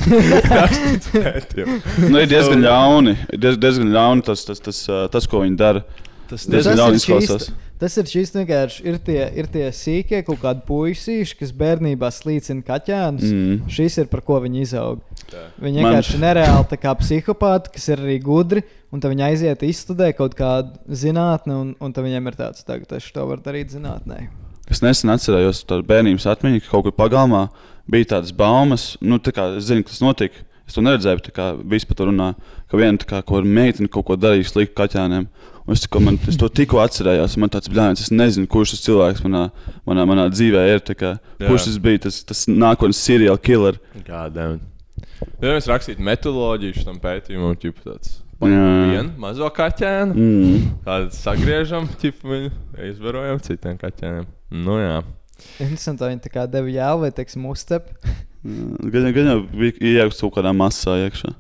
Nu, ir diezgan ļauni. Diez, diezgan ļauni tas, tas, tas, tas, ko viņi dara. Tas diezgan Tas ir šīs-. Tas ir šis vienkārši. Ir tie, ir tie sīkie kaut kādi puisīši, kas bērnībā slīcina kaķēnus. Mm. Šis ir par ko viņi izaug. Viņi Man- vienkārši ir nereāli tā kā psihopāti, kas ir arī gudri. Un tad viņi aiziet, izstudē kaut kādu zinātni, un, un tad viņiem ir tāds, tagad es to varu darīt zinātnē. Es nesen atcerējos tādu bērnības atmiņu, ka kaut kur pagalmā bija tādas baumas. Nu, tā kā es zinu, kas notika. Es to neredzēju, bet tā kā visi par to runā, ka viena tā kā kaut kāda meitene kaut ko darīja sliktu kaķēniem. Un es, man, es to tikko atcerējos, un man tāds blēņas, es nezinu, kurš tas cilvēks manā, manā, manā dzīvē ir. tā Kā, kurš tas bija tas, tas nākotnes seriāla killer? Kādam? Ja mēs rakstītu metodoloģiju šim pētījumam, tad tāds vienu mazo kaķēnu, Mm. tādu sagriežam, tipu viņu izvarojam citiem kaķēniem. Nu jā. Interesanti, vai viņi deva jēlu vai, teiksim, uztep. Gan, gan jau bija iekšā kaut kādā masā iekšā.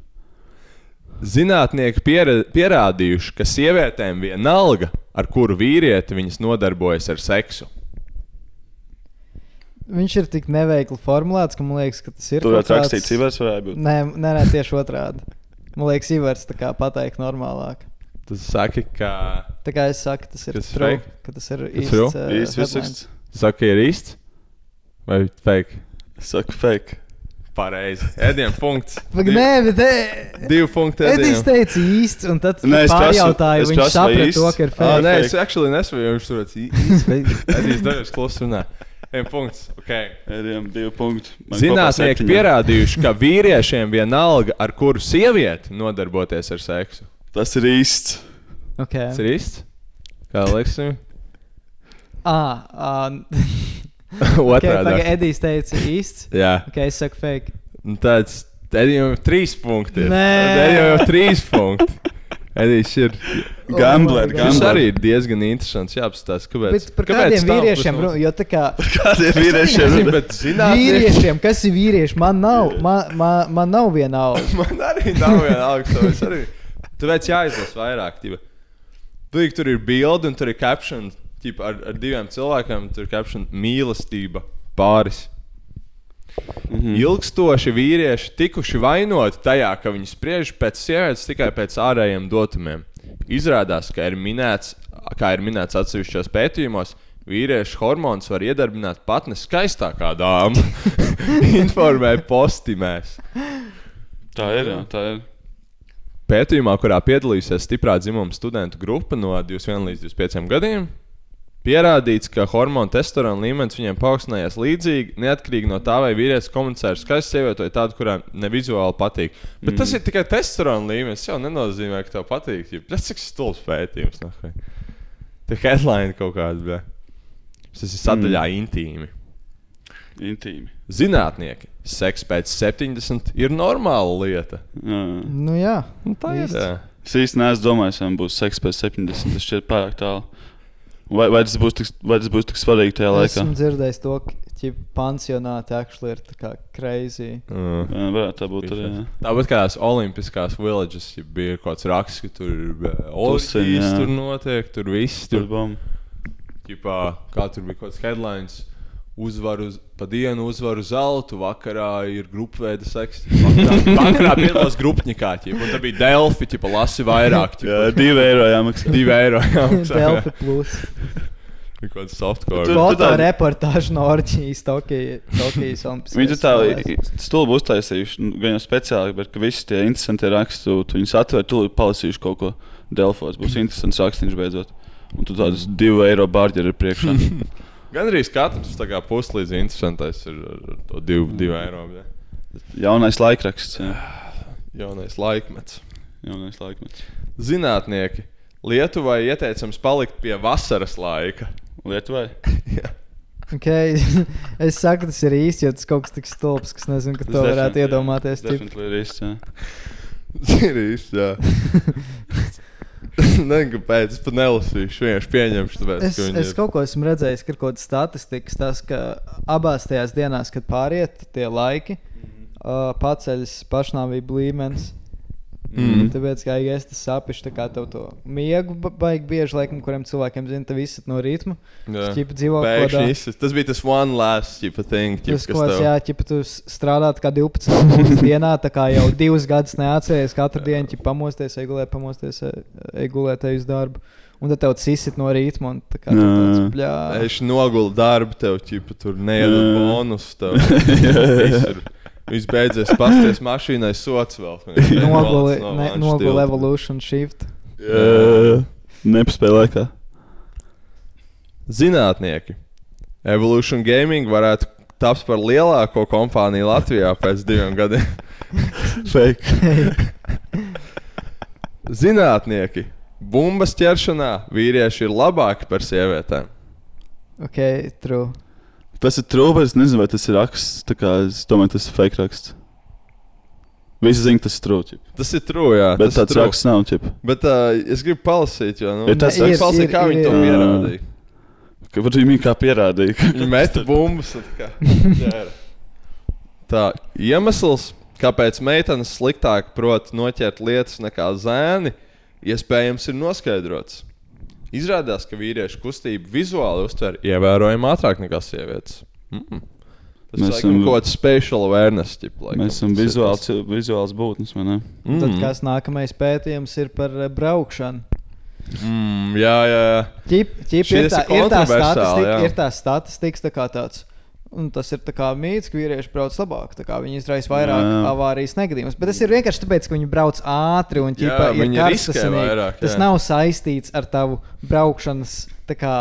Zinātnieki piera, pierādījuši, ka sievietēm vienalga, ar kuru vīrieti viņas nodarbojas ar seksu. Viņš ir tik neveikli formulēts, ka man liekas, ka tas ir. Tur kaut ir rakstīts, Ivars varētu būt. Nē, nē, nē, tieši otrādi. Man liekas, Ivars tā kā pateikt normālāk. Tu saki, ka Tā kā es saku, tas ir Tas true, tas ir Tas īsts. uh, Īsts saki, ir īsts vai fake? Saka, fake. Pareizi. Ēdien punkts. Div- nē, bet e, Divu punktu. Edijs teica īsts, un tad Nē, es es viņš prasu, saprata to, ka ir Ah, fake. nē, fake. es actually nesaprotu, viņš tur īsti. Edijs devies klusu runā. Ejam punkts. Okay. Divi punkti. Man kopā Zinātnieki pierādījuši, ka vīriešiem vienalga, ar kuru sievieti nodarboties ar seksu. Tas ir īsts. Okay. Tas ir īsts. Kā liekas? Ah, ah, okay, Otrādi. pagaid, Edijs teica īsts. Jā, Ok, es saku fake. Tāds Edijam jau ir trīs punkti. Nē. Edijam jau ir trīs punkti. Edijs ir. Gambler, Oh gambler. arī ir diezgan interesants. Jāapstāsta, kāpēc. Bet par kāpēc kādiem vīriešiem, runa? jo tā kā Kādiem vīriešiem? Zinātnieki. vīriešiem, kas ir vīrieši, man nav, man, man, man nav viena alga. Man arī nav viena augsta. es Arī... Tāpēc jāizlasa vairāk. Tība. Tur, tur ir bilde un tur ir caption. Tīpa, ar, ar diviem cilvēkiem tur ir caption mīlestība pāris. Mm -hmm. Ilgstoši vīrieši tikuši vainoti tajā, ka viņi spriež pēc sievietes tikai pēc ārējiem dotumiem. Izrādās, ka ir minēts, kā ir minēts atsevišķos pētījumos, vīriešu hormonus var iedarbināt pat ne skaistākā dāma. Informē postimēs. Tā ir. Jā, tā ir. Pētījumā, kurā piedalīsies stiprā dzimuma studentu grupa no 21 līdz 25 gadiem, pierādīts, ka hormonu testosterona līmenis viņiem paaugstinājās līdzīgi, neatkarīgi no tā, vai vīrietis komunicē ar skaistu sievieti vai tādu, kurām ne vizuāli patīk. Bet mm. tas ir tikai testosterona līmenis. Tas jau nenozīmē, ka tev patīk. Tas ir stulbs pētījums. nahuj. Tā headline kaut kāda. bļa. Tas ir sadaļā mm. intīmi. Intīmi. Zinātnieki, seks pēc 70 ir normāla lieta. Jā. Nu jā, Un tā ir. Īsti. jā. Es īsti neesmu domājis, vai būs seks pēc 70. Tas šķiet pārāk tālu. Vai, vai, tas būs tik, vai tas būs tik svarīgi tajā laikā? esmu dzirdējis to, ka pansionāti actually ir tā kā crazy. Mm. Jā, varētu tā būt arī. Tāpat kā tās Olimpiskās villages, ja bija kaut kāds raksts, ka tur ir orģijas, jā. tur notiek, tur viss tur ģipā, kā tur bija kaut kāds headlines. Uzvaru uz, pa dienu uzvaru zeltu, vakarā ir grupveida seks. Vakarā, vakarā piedalās grupņikā, un tā bija Delfi, ķipa, lasi vairāk. Jā, Ķipa, divi eiro jāmaksā. divi eiro. jāmaksā. Delphi plus. Bija kāds softcore. Tu- Foto tā- reportāžu no Orķijas, Tokijas Olimpiskajās Viņi tur tā stulbi uztaisījuši, nu, gan jau speciāli, bet ka visi tie interesanti raksti, tu, tu viņus atver, tu palasīšu kaut ko Delfos. Būs interesants rakstīns beidzot. Un tu tādus divu eiro bārģeri ir priekšā. Gan arī katrs puslīdz interesantais ir ar ar to divu, divu eiro. bļa. Jaunais laikraksts. Jā. Jaunais laikmets. Jaunais laikmets. Zinātnieki Lietuvai ieteicams palikt pie vasaras laika. Lietuvai? Okay. es saku, tas ir īsti, jo tas kaut kas tik stulbs, kas nezinu, ka to varētu iedomāties. Tas ir jā. Tas ir īsti. Nezinu, kāpēc. Es pat nelasīšu. Vienkārši pieņemšu. Tāpēc, Es, ka viņi es kaut ko esmu redzējis, ka ir kaut kāda statistika, tas, ka abās tajās dienās, kad pāriet tie laiki, uh, paceļas pašnāvību līmenis. Mm. Tāpēc, kā es tas saprotu, tā kā tev to miegu ba- baigi bieži, laikam, kuriem cilvēkiem zina, tas viss no ritma. Jā. Čipa dzīvo kādā. Tas bija tas one last ķipa thing. ķipa, Tas, kas ko tev- jā, ķipa, tu strādā tā kā 12 stundas dienā, tā kā jau divus gadus neatceries katru dienu, ja pamosties, ej gulēt, pamosties, ej- ej gulēt, ej uz darbu. un tad tev cisit no rītma. un tā kā tu tāds, bļā. Es nogulu darbu, tev ķipa, tur neiedod bonus. Tev viss beidzies, pasties mašīnai sots vēl. Noguli, No ne, vanšu noguli tilta. Evolution Shift. Jā, Nepaspēja laikā. Zinātnieki. Evolution Gaming varētu tapt par lielāko kompāniju Latvijā pēc diviem gadiem. Fake. Zinātnieki. Bumbas ķeršanā vīrieši ir labāki par sievietēm. Ok, true. Tas ir trūkums. Es nezinu, vai tas ir raksts. kā Es domāju, tas ir fake raksts. Visi zina, tas ir trūkums. Tas ir true, jā. Bet tas ir tāds true. raksts nav. Ķip. Bet uh, es gribu palasīt, jo nu, Ir tas Ir, kā ir, viņi to pierādīja. Varbūt viņi kā pierādīja. Viņi meta bumbas. kā. Tā iemesls, kāpēc meitenes sliktāk prot noķert lietas nekā zēni, iespējams, ir noskaidrots. Izrādās, ka vīriešu kustību vizuāli uztver ievērojami ātrāk nekā sievietes. Mm. Tas Mēs ir esam- kaut kāds special awareness. Ķip, laikam, Mēs esam vizuāli, tas. vizuāls būtnes, vai ne? Mm. Tad kas nākamais pētījums ir par eh, braukšanu? Mm, jā, jā, jā. Ķip, ķip, Šis ir, tā, ir ir, tā statistika, jā. ir tā statistikas tā kā tāds. Un tas ir mīts, ka vīrieši brauc labāk. Viņi izraisa vairāk Jā. avārijas negadījumus. Bet tas ir vienkārši tāpēc, ka viņi brauc ātri un Jā, ķipa, ir riskē karstasinīgi. vairāk, Tas jā. nav saistīts ar tavu braukšanas kā,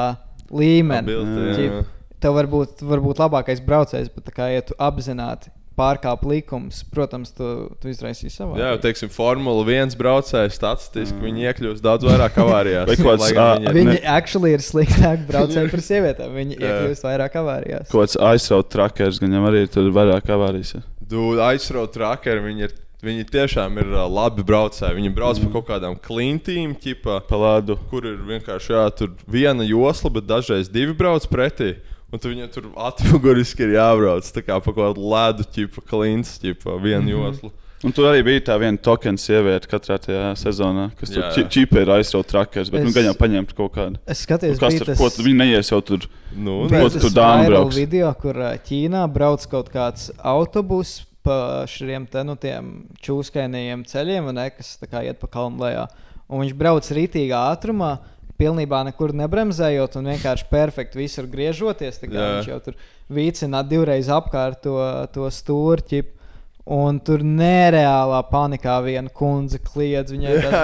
līmeni. Jā. Ķip, Tev var būt, labākais braucējs, bet kā, ja tu apzināti pārkāp likumus, protams, tu, tu izraisīsi savā. Jā, jau teiksim, Formula 1 braucēji statistiski viņi iekļūst daudz vairāk avārijās. Kāds, viņi ir- Viņi Ne- actually ir sliktāk braucēji par sievietēm. Viņi iekļūst vairāk avārijās. Kāds aizsraut trakers, gan jau arī tur ir vairāk avārijas. ja. Dude, aizsraut trakeri, viņi, ir, viņi tiešām ir uh, labi braucēji. Viņi brauc mm. pa kaut kādām klintīm, ķipa, Pa lādu. kur ir vienkārši jā, tur viena josla, bet dažreiz divi brauc pretī. Un tu viņam tur atmuguriski ir jābrauc. Tā kā pa kaut kādu ledu, ķipa, klints, ķipa, vienu mm -hmm. joslu. Un tur arī bija tā viena tokena sieviete katrā tajā sezonā, kas tur Jā, jā. čipē ir aizsraut trakers, bet es... nu, Es- gan jau paņemt kaut kādu. Es Nu, skatījos, kas bija tur, tas, ko tu viņi neies jau tur? Nu, bija tas brauks? video, kur Ķīnā brauc kaut kāds autobus pa šiem te nu tiem čūskainajiem ceļiem, vai ne, kas tā kā iet pa kalnu lejā. Un viņš brauc rītīgā ātrumā, pilnībā nekur nebremzējot un vienkārši perfekti visur griežoties. Viņš jau tur vicina divreiz apkārt to, to stūrķi. Un tur nereālā panikā viena kundze kliedz viņai, kā,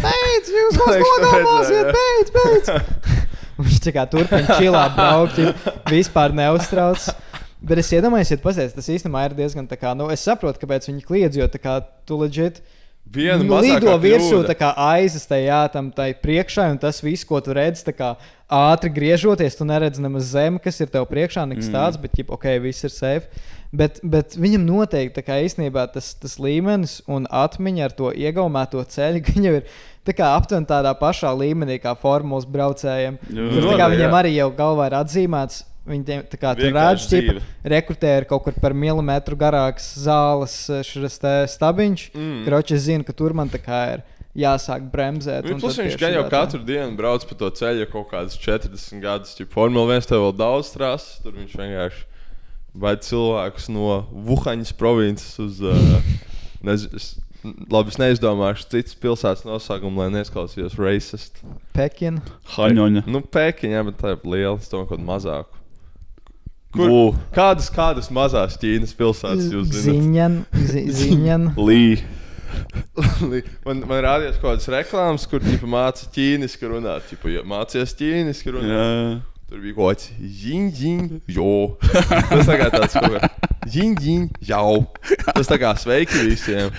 beidz, jūs mums jā. beidz, beidz! Viņš tā kā turpina čilāt, braukt, vispār neuztrauc. Bet es iedomājos, ja tas īstenībā ir diezgan tā kā, nu, es saprotu, kāpēc viņi kliedz, jo tā kā tu leģit. Viena nu, lido virsū, tā kā aizas tajā tam tai priekšā, un tas viss, ko tu redzi, kā ātri griežoties, tu neredzi nemaz zemi, kas ir tev priekšā, nekas mm. tāds, bet, ģip, ok, viss ir safe. Bet, bet viņam noteikti kā īstenībā tas, tas līmenis un atmiņa ar to iegaumēto ceļu, ka viņam ir tā aptuveni tādā pašā līmenī kā formulas braucējiem. Jā. arī jau galvā ir atzīmēts. Viņi tā kā tur redz, ka dzīve. rekrutē ir kaut kur par milimetru garāks zāles eh, stabiņš. Mm. Kroķis zina, ka tur man tā kā ir jāsāk bremzēt. Un Plus viņš gan jau katru dienu brauc pa to ceļu jau kaut kādas 40 gadus. Ja Formula 1 tev vēl daudz strāsas, tur viņš vienkārši vai cilvēkus no Vuhaņas provinces uz. Uh, nez, es, labi, es neizdomāšu citas pilsētas nosaukumu, lai neizklausījos racist. Pekina. Haņoņa. Nu, Pēkiņā, bet tā ir liela, es domāju, kaut kādu mazāku. Kur, Bū. kādas, kādas mazas Ķīnas pilsētas jūs zināt? Ziņan, zi, ziņan. Lī. man, man rādījās kaut kādas reklāmas, kur ģipa, māca ķīniski runāt. Ģipa, ja mācies ķīniski runāt. Jā. Tur bija kaut kāds zīņģiņš, jo. Tas tā kā tāds kaut kāds zīņģiņš, jau. Tas tā kā sveiki visiem.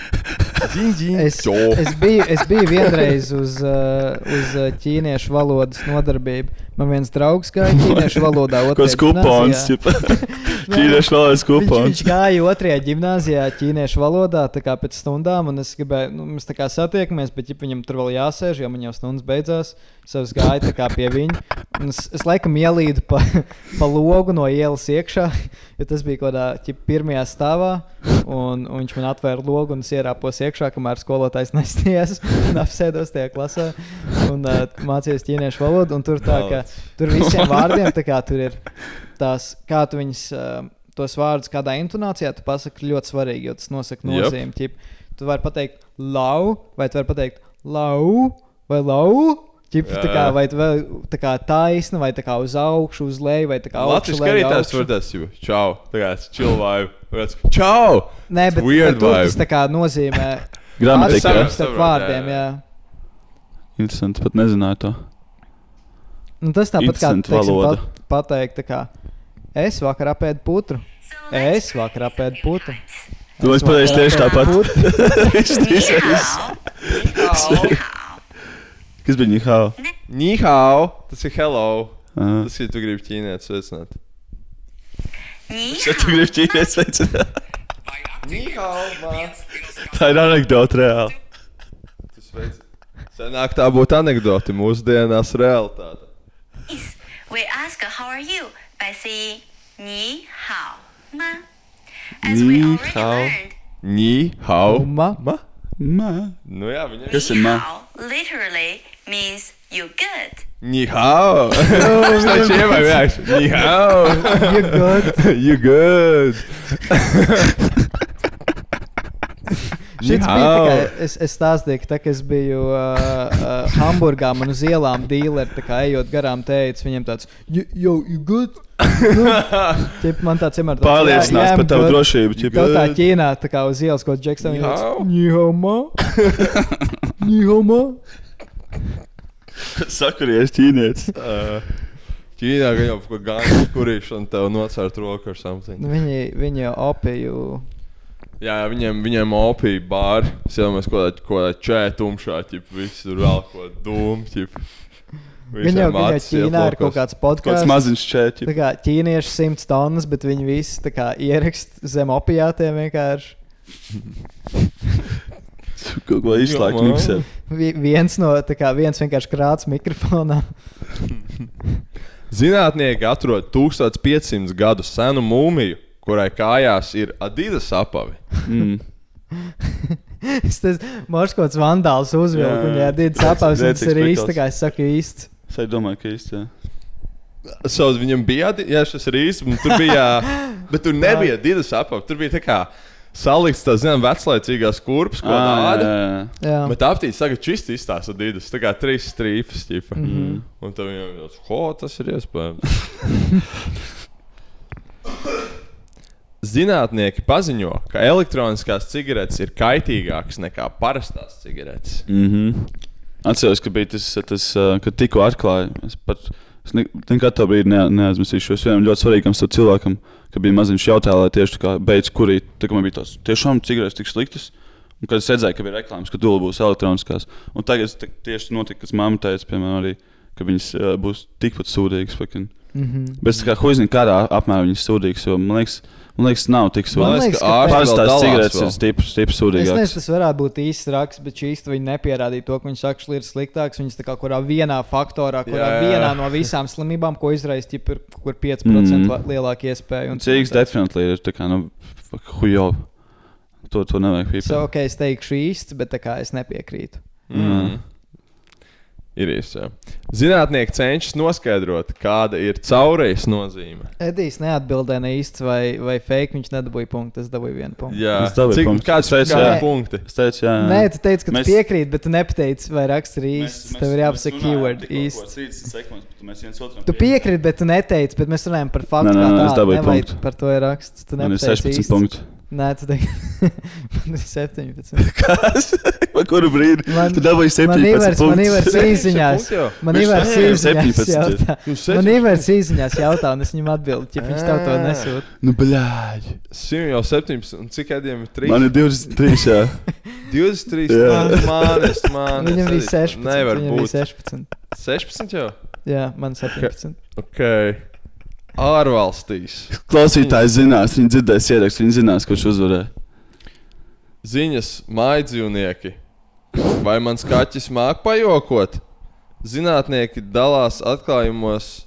Zīņģiņš, Es, jo. es, biju, es biju vienreiz uz, uh, uz uh, ķīniešu valodas nodarbību. Man viens draugs gāja ķīniešu valodā. Kāds kupons. ķipa. Ķīniešu valodas Viņš, kupons. viņš gāja otrajā gimnājā, ķīniešu valodā, tā kā pēc stundām, un es gribēju, nu, mēs tā kā satiekamies, bet ja viņam tur vēl jāsēž, jo man jau stundas beidzās. Es gāju tā kā pie viņa. Es, es laikam ielīdu pa, pa logu no ielas iekšā, jo tas bija kaut kādā ķip, pirmajā stāvā. Un, un viņš man atvēra logu un es ierāpos iekšā, kamēr skolotājs nesties un apsēdos tajā klasē. Un uh, mācījos ķīniešu valodu. un Tur, tā, ka, tur visiem vārdiem tā kā tur ir tās, kā tu viņus, uh, tos vārdus, kādā intonācijā tu pasaki, ļoti svarīgi, jo tas nosaka nozīmi. Ķip, tu vari pateikt lau, vai tu vari pateikt lau vai lau. Ķip, tā kā, vai tu vēl tā kā taisna, vai tā kā uz augšu, uz leju, vai tā kā Latvijas augšu, arī leju, tās var tas jau. Čau. Tā kā tas chill vibe. Tāds, Čau! Nē, bet, weird bet tas vibe. tā kā nozīmē Gramatika. starp vārdiem, jā, jā. Interesanti, pat nezināju to. Nu, tas tāpat kā teiksim, pat, pateikt, kā es vakar apēdu putru. Es vakar apēdu putru. Tu esi pateicis tieši tāpat. Viņš tieši- Kas bija Nihao? Nihao! Tas ir hello! Aha. Tas ir, tu gribi ķīnietis veicināt. Šeit tu gribi ķīties veicināt. Tā ir anekdote reāli. Senāk tā būtu anekdote, mūsdienās realitāte. We ask how are you by saying 你好吗? As we Ni already hao. learned, Nihao! Ma? Ma? Mā. Nu jā, viņa Kas ir ni mā? hao literally means you good. Nihao! Tas taču ievai vienkārši. Nihao! You good? You good! Šis bija tā kā es, es stāstīju, ka tā, es biju uh, uh, Hamburgā, man uz ielām dīleri, tā kā ejot garām, teica viņam tāds, yo, you good? nu, ķip, man tāds vienmēr tāds, Pārliecinās par tavu drošību. ķip. Tev tā Ķīnā, tā kā uz ielas, ko Džeks tam Nihao. Nihoma. Nihoma. Sakuries ķīnietis. Uh, Ķīnā gan jau kaut kā gāja, kurš un tev nocērt roku ar something. Nu, viņi, viņi jau opiju. Jā, jā, viņiem, viņiem opija bāri. Es jau mēs kaut kādā, kaut kādā čē tumšā, ķip, visi tur vēl ko dūmu. Viņi jau, jau Ķīnā ir kaut kāds podkāsts. maziņš čēķis. Tā kā ķīnieši simts tonnas, bet viņi visi kā ierakst zem opijātiem vienkārši. Kaut ko izslēgt miksē. Vi, viens no, tā kā viens vienkārši krāts mikrofonā. Zinātnieki atrod 1500 gadu senu mūmiju, kurai kājās ir Adidas apavi. Mm. Es tas marškots vandāls uzvilku, Jā, un apavs, un tas ir īsti, kā es saku īsti. Es domāju, ka īsti. jā. So, viņam bija jā, šis ir īsts, un tur bija, bet tur nebija Adidas apavi. Tur bija tā kā salikts tās, zinām, veclaicīgās kurpes, ko tāda. Bet aptīts tagad čisti izstāsta Adidas, tā kā trīs strīpas. Mhm. Mm -hmm. Un tad viņam ir, ko tas ir iespējams? Zinātnieki paziņo, ka elektroniskās cigaretes ir kaitīgākas nekā parastās cigaretes. Mm -hmm. Atceros, ka bija tas, tas uh, kad tikko atklāja. Es pat es ne, nekad to brīdi ne, neaizmirsīšu. Es vienam ļoti svarīgam cilvēkam, ka bija maziņš jautājums, lai tieši tā kā beidz kurīt. Tā kā man bija tās tiešām cigaretes tik sliktas. Un kad es redzēju, ka bija reklāmas, ka tūlīt būs elektroniskās. Un tagad tas tieši notika, kas mamma teica, piemēram, arī, ka viņas uh, būs tikpat sūdīgas. fucking. Mhm. Bet es tā kā huizinu, kādā apmērā viņas sūdīgas, jo man liekas, man liekas nav tik Man sūdīgas. liekas, ka Parastās dalās cigaretes ir stipri, stipri Es nezinu, sūdīgākas. tas varētu būt īsts raksts, bet šīs viņi nepierādīja to, ka viņš saka, ka ir sliktāks. Viņas tā kā kurā vienā faktorā, kurā Jā, jā. vienā no visām slimībām, ko izraisa, ir kur 5% Mhm. mm. lielāka iespēja. un- Cīgs definitīvi ir tā kā, nu, hujo. To, to nevajag pīpēt. So, ok, es teikšu īsts, bet tā kā es nepiekrītu. Mm. Ir jā. Zinātnieki cenšas noskaidrot, kāda ir caurējas nozīme. Edijs neatbildēja ne īsts vai, vai fake. Viņš nedabūja punktu. Es dabūju vienu punktu. Jā, dabūju Cik, punktu. kāds teicu, kādi jā. punkti? Es teicu, jā, jā. Nē, tu teici, ka Mēs- mēs... tu piekrīti, bet tu nepateici, vai raksts ir īsts. Tev ir jāpasaka keyword īsts. Tu piekrīti, bet tu neteici, bet mēs runājam par faktu. Nē, nē, nē, es dabūju punktu. Par to ir raksts. Tu Man ir nepateici 16 īsts. punkti. Nē, tu teiksi, man ir 17. Kas? Pa kuru brīdi? Man- Tu dabūji 17 Man Ivars, man jau. Man Ivars dabūja īziņās 17 ir. jautā. Man 17? Ivars īziņās jautā, un es viņam atbildu, ja viņš tev to Ā. nesūt. Nu, blēģi. Simt jau 17, un cik gadiem ir 3? Man ir 23, jā. 23, Jā. manis, manis. Viņam bija 16. Nevar būt. 16. 16 jau? Jā, man 17. Ok. Ārvalstīs. Klausītājs zinās, viņi dzirdēs ierakstu, viņi zinās, kurš uzvarēja. Ziņas mājdzīvnieki. Vai mans kaķis māk pajokot? Zinātnieki dalās atklājumos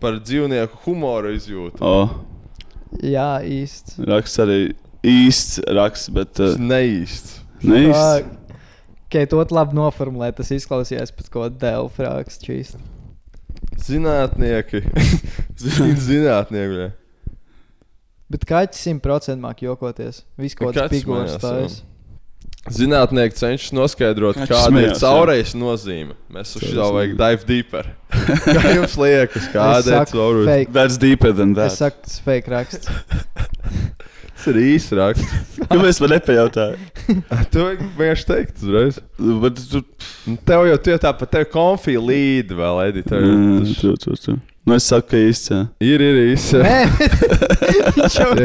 par dzīvnieku humoru izjūtu. O, Jā, īsts. raksts arī īsts raksts, bet uh, neīsts. neīsts. Kā to labi noformulēt, tas izklausījās pēc kaut kāda delfa raksta. Zinātnieki. Zinātnieki. bļa. Bet kaķis 100% māk jokoties. Viss kaut kāds Kaķis mājās, stājas. Zinātnieki cenšas noskaidrot, Viņš kāda ir smējās, jā. caurējas nozīme. Mēs uz šo vajag dive deeper. Kā jums liekas, kāda ir caurējas? fake. That's deeper than that. Es saku, tas ir fake raksts. Tas ir īsts raksts. Kāpēc man nepajautāja? Tu vienkārši teikt uzreiz. Bet tu... Tev jau tie tāpat, tev konfija līd vēl, Edita. Mm, tu, tu, tu. Nu, es saku, ka īsts. jā. Ir, ir īsts. Nē, viņš jau ir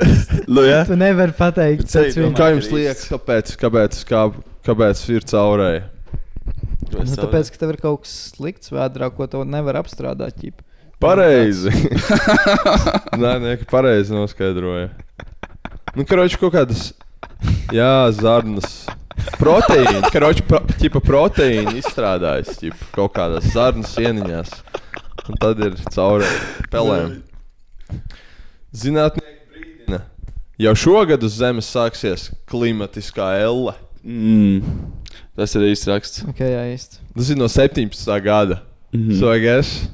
īsti. Nu, jā. Tu nevari pateikt, tas domā. viņa. Kā jums liekas, kāpēc, kāpēc, kā, kāpēc ir caurēja? Nu, tāpēc, ka tev ir kaut kas slikts vēdrā, ko tu nevari apstrādāt. Ķip. Pareizi. Nē, nē, ka pareizi noskaidroja. Nu, karoči, kaut kādas, jā, zarnas. Proteīni, karoči, pro, ķipa proteīni izstrādājas, ķipa kaut kādās zarnas ieniņās. Un tad ir cauri pelēm. Zinātnieki brīdina. Jau šogad uz Zemes sāksies klimatiskā elle. Mm. Tas ir īsts raksts. Ok, jā, īsti. Tas ir no 17. gada. Mm -hmm. So, I guess.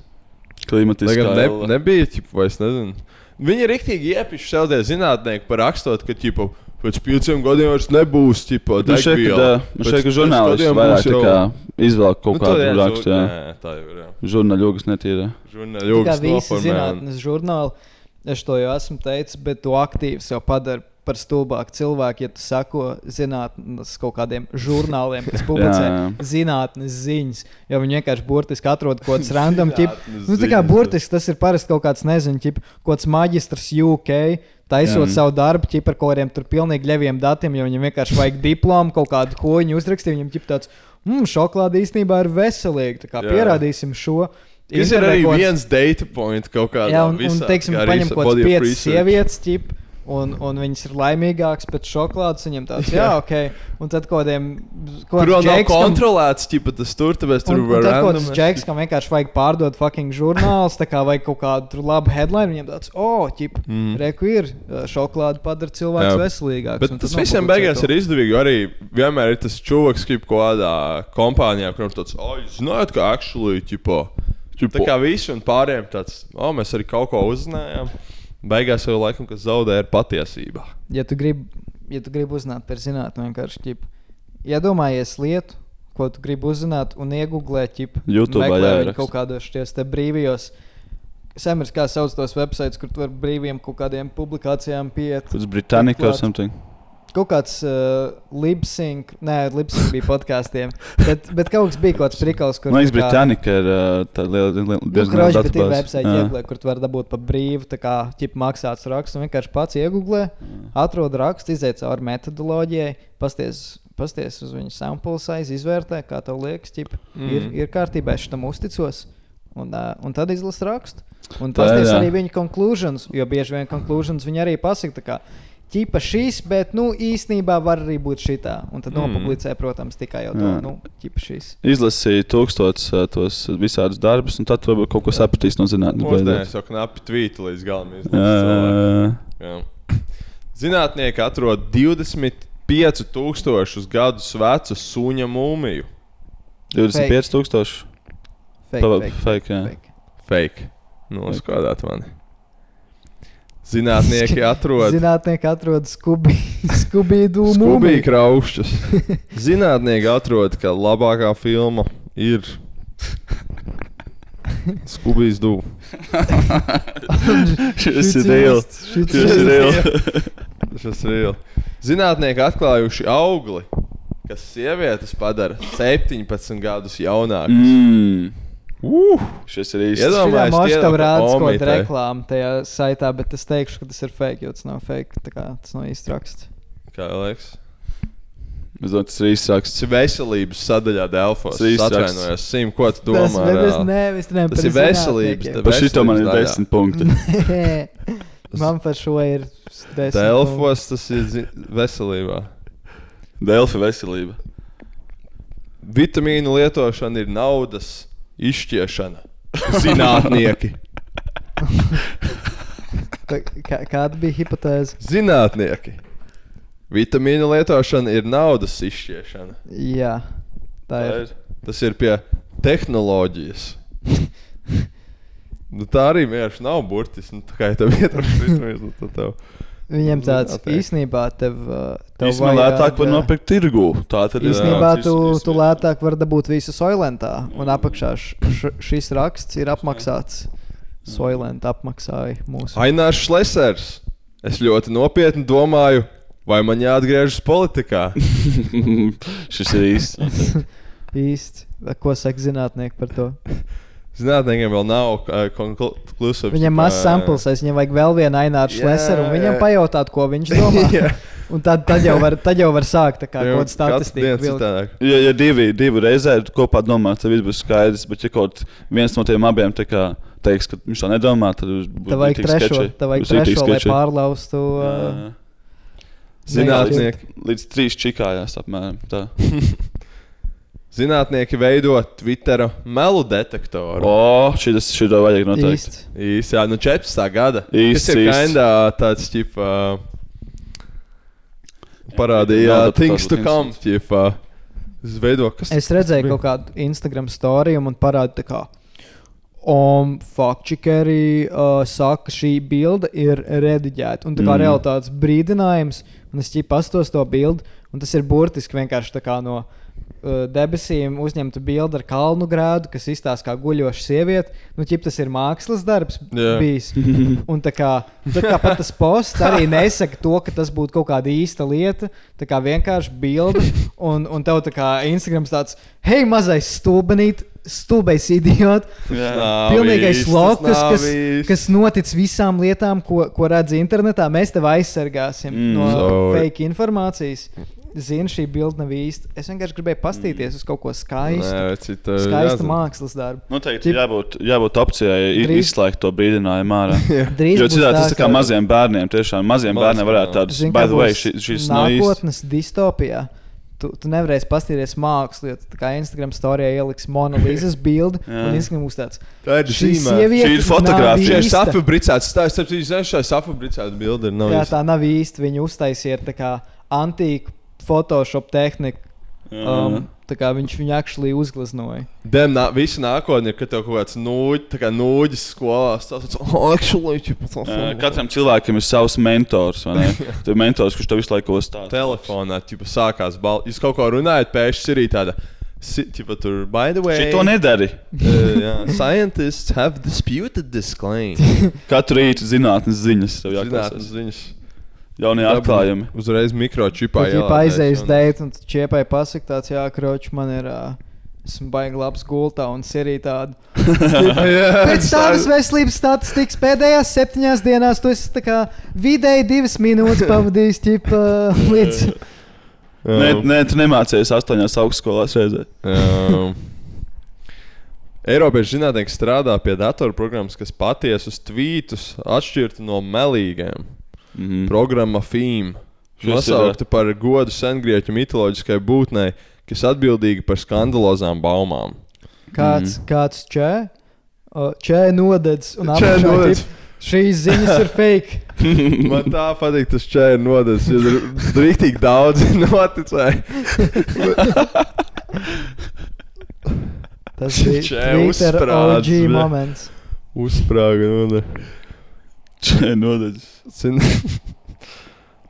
Klimatiskā Lai gan ne, nebija, ķipa, vai es nezinu. Viņi ir rīktīgi iepiši sev tie zinātnieki par rakstot, ka, ķipa, pēc pieciem gadiem vairs nebūs, Nu, šeit, kad, ā, nu, šeit, kad žurnālisti vairāk tā kā izvelk kaut Nu, kādu rakstu, jā. Nē, tā jau ir, jā. Žurnāļogas netīra. Visi noformē. zinātnes žurnāli, es to jau esmu teicis, bet tu aktīvs jau padara par stulbāku cilvēku, ja tu sako zinātnes kaut kādiem žurnāliem, kas publicē Jā, jā. zinātnes ziņas. Jo viņi vienkārši burtiski atrod kaut kādas random tipu. Nu, tā kā burtiski tas ir parasti kaut kāds, nezinu, ķip, kaut kāds maģistrs UK. Taisot Jā. savu darbu, ķip ar kaut kādiem tur pilnīgi ļeviem datiem, jo viņam vienkārši vajag diplomu, kaut kādu hoņu uzrakstīt. Viņam ķip tāds, mmm, šokolāde īstenībā ir veselīga. Tā kā Jā. pierādīsim šo. Tas ir arī viens data point kaut kādā Jā, un, un teiksim, paņem kaut kādas piecas sievietes, ķip, un, un viņas ir laimīgākas pēc šokolādes. Viņam tāds, jā, Jā. ok. Un tad kaut kādiem. Vēl nav kontrolēts, ķipa, tas tur, tur un var tad kaut kāds džeks, kam vienkārši vajag pārdot fucking žurnālus, tā kā vajag kaut kādu tur labu headline. Viņam tāds, oh, ķip, mm. reku ir, šokolāde padara cilvēku veselīgāku. Bet tas visiem beigās ir izdevīgi. Arī vienmēr ir tas čūlis, kas kaut kādā kompānijā, kuram tāds, oh, zināt, ka actually, ķipa, Ķipa. tā kā visi un pārējiem tāds, oh, mēs arī kaut ko uzzinājām. Beigās jau laikam, kas zaudē, ir patiesība. Ja tu gribi ja tu grib uzzināt par zinātnē, vienkārši ķip, iedomājies lietu, ko tu gribi uzzināt, un iegūlēt, ķip, YouTube jāieraksta. kaut kādos šajos brīvajos. Samers, kā sauc tos websites, kur tu vari brīviem kaut kādiem publikācijām pieiet. Tas Britannica or Klāt. something. Kaut kāds uh, Libsync, nē, Libsync bija podkāstiem, bet, bet kaut kas bija kaut kāds prikals, kur. Man liekas, tā kā- Britannica ir uh, tāda liela, liela, Nu, diezgan liela bet ir datubāze. website, ieglē, kur tu vari dabūt par brīvu, tā kā ķip maksāts raksts. Un vienkārši pats iegūlē, atrod rakstu, iziet cauri metodoloģijai, pasties, pasties uz viņu sample size, izvērtē, kā tev liekas, ķip, mm. ir, ir kārtībā, es tam uzticos. Un, uh, un tad izlasa rakstu. Un Tā ir, arī viņa conclusions, jo bieži vien conclusions viņa arī pasaka. Ķipa šīs, bet nu, īstenībā var arī būt šī tā. Un tad mm. nopublicē, protams, tikai jau to, Jā. nu, ķipa šīs. Izlasīja tūkstotis uh, tos visādus darbus, un tad varbūt kaut ko sapratīs no zinātnes. Mūsdienās jau knapi tvīti līdz galam Jā, izlasīt. jā. Zinātnieki atrod 25,000 gadus vecu suņa mūmiju. 25,000. Fake, Pava- fake, fake, jā. fake. Fake. Noskādāt mani. Zinātnieki atrod Zinātnieki atrod skubīdu skubīgi mūmu. kraušķus. Zinātnieki atrod, ka labākā filma ir Skubijas dūmu. Šis ir reāls. Šis Šis ir reāls. Tas ir reāli. Zinātnieki atklājuši augli, kas sievietes padara 17 gadus jaunākas. Mm. Uh, Šis ir īsts. Iedomā- Jā, Domāju, Mošs šķiet, tev pa rāda kaut omītei. kādu reklāmu tajā saitā, bet es teikšu, ka tas ir fake, jo tas nav fake. Tā kā tas nav īsti raksts. kā liekas? Es domāju, tas ir īsts raksts. Tas ir veselības sadaļā Delfos. Tas ir Es īsts atvainojos, Sim, ko tu domā? Tas, es nevis Tas par ir veselības. Par šito man ir desmit punkti. Man par šo ir desmit. Delfos tas ir veselībā. Delfi veselība. Vitamīnu lietošana ir naudas izšķiešana. Zinātnieki. Tā Kā, kāda bija hipotēze? Zinātnieki. Vitamīnu lietošana ir naudas izšķiešana. Jā, tā ir. Tas ir pie tehnoloģijas. nu, tā arī vienkārši nav burtiski. Nu, tā kā ja tev ietrūkst vitamīns, tad tev Viņam tāds Noteikti. īstenībā tev, uh, tev Īstenībā lētāk var nopirkt tirgu. Tā tad ir. Īstenībā jā, tu, vis- tu lētāk vari dabūt visu soilentā, un apakšā š, šis raksts ir apmaksāts. Soilenta apmaksāja mūsu. Ainārs Šlesers. Es ļoti nopietni domāju, vai man jāatgriežas politikā. Šis ir īsts. Īsti. Ko saka zinātnieki par to? Zinātniekiem vēl nav uh, konkluzīvs. Viņam maz samples, viņam vajag vēl vienu aināru Jā, šleseru, un viņam jā. pajautāt, ko viņš domā. Un tad, tad, jau var, tad jau var sākt tā kā kaut vilkt. citādāk. Ja, ja divi, divi reizē kopā domā, tad viss būs skaidrs. Bet, ja kaut viens no tiem abiem kā teiks, ka viņš tā nedomā, tad būs ritīgi trešo, vajag trešo lai pārlaustu. Uh. Zinātnieki, Līdz trīs čikājās apmēram. Zinātnieki veido Twitter melu detektoru. O, šis šito vajag noteikti. īsti. Jā, nu 14. gada. Īsts, Tas ir kindā tāds, ķip, uh, parādīja Jā, things to tāds come, ķip, uh, es veido, kas Es redzēju kaut kādu Instagram storiju, un man parāda, tā kā. Un faktiski uh, saka, ka šī bilde ir rediģēta. Un tā kā Mm. mm. realitātes brīdinājums, un es ķipa pastos to bildi, un tas ir burtiski vienkārši tā kā no uh, debesīm uzņemta bilde ar kalnu grādu, kas izstāsta kā guļoša sieviete. Nu, ķip, tas ir mākslas darbs Jā. bijis. Un tā kā, tā kā pat tas posts arī nesaka to, ka tas būtu kaut kāda īsta lieta. Tā kā vienkārši bilde, un, un tev tā kā Instagrams tāds, hei, mazais stulbenīt, stulbais idiots. Pilnīgais lokus, kas, kas notic visām lietām, ko, ko redz internetā. Mēs tevi aizsargāsim Mm. mm. no Sorry. fake informācijas. Zinu, šī bilde nav īsta. Es vienkārši gribēju paskatīties uz kaut ko skaistu. Nē, cita, Skaistu jāzina. mākslas darbu. Noteikti Ķip- jābūt, jābūt opcijai Drīz- izslēgt to brīdinājumu ārā. Jo citādi tas tā, kā maziem bērniem, tiešām maziem Mazs, bērniem varētu jā. tādus, Zini, by the way, šis, šis nav īsts. nākotnes distopijā. Tu, tu nevarēsi paskatīties mākslu, jo tā kā Instagram storijā ieliks monolīzes bildi. Un Instagram būs tāds Tā ir šī sieviete. Šī ir. Šī citu, zinu, šai safabricēta bilde ir nav Jā, tā nav īsta. Viņa uztaisīja ar tā kā antīku Photoshop tehniku. Um, tā kā viņš viņu actually uzgleznoja. Dem, nā, visi nākotnē ir, kad tev kaut kāds nūģis, skolā stāsta, oh, actually, Jā, Katram cilvēkam ir savs mentors. vai ne? Tu ir mentors, kurš tev visu laiku stāsta. telefonā, ķipa, sākās balss. Jūs kaut ko runājat, pēkšņi ir tāda. Si, ķipa, tur, by the way, Šito nedari. uh, jā, scientists have disputed this claim. Katru rītu zinātnes ziņas. tev Zinātnes ziņas. Jaunie atklājumi. Uzreiz mikročipā. Viņa aizēja uz dēļu, un čiepai pasakā, tāds, jā, kroč, man ir. Uh, Esmu baigi labs gultā, un arī tāda. Pēc tādas veselības statistikas pēdējās septiņās dienās tu esi tā kā vidēji divas minūtes pavadījis ķipa, līdz. Nē, nē, tu nemācījies astoņās augstskolās reizē. Eiropiešu zinātnieki strādā pie datorprogrammas, kas patiesus tvītus atšķirtu no melīgiem. Mhm. Programma ir, nosaukta par godu sengrieķu mitoloģiskai būtnei, kas atbildīga par skandalozām baumām. Kāds, mm. kāds čē? Čē nodedz. Un tip, Šīs ziņas ir fake. Man tā patīk, tas čēri nodeļas. Ir rīktīgi daudz noticēji. Tas bija Twitter OG moments. Uzsprāga nodeļa. Čē, nodeļas. Zin-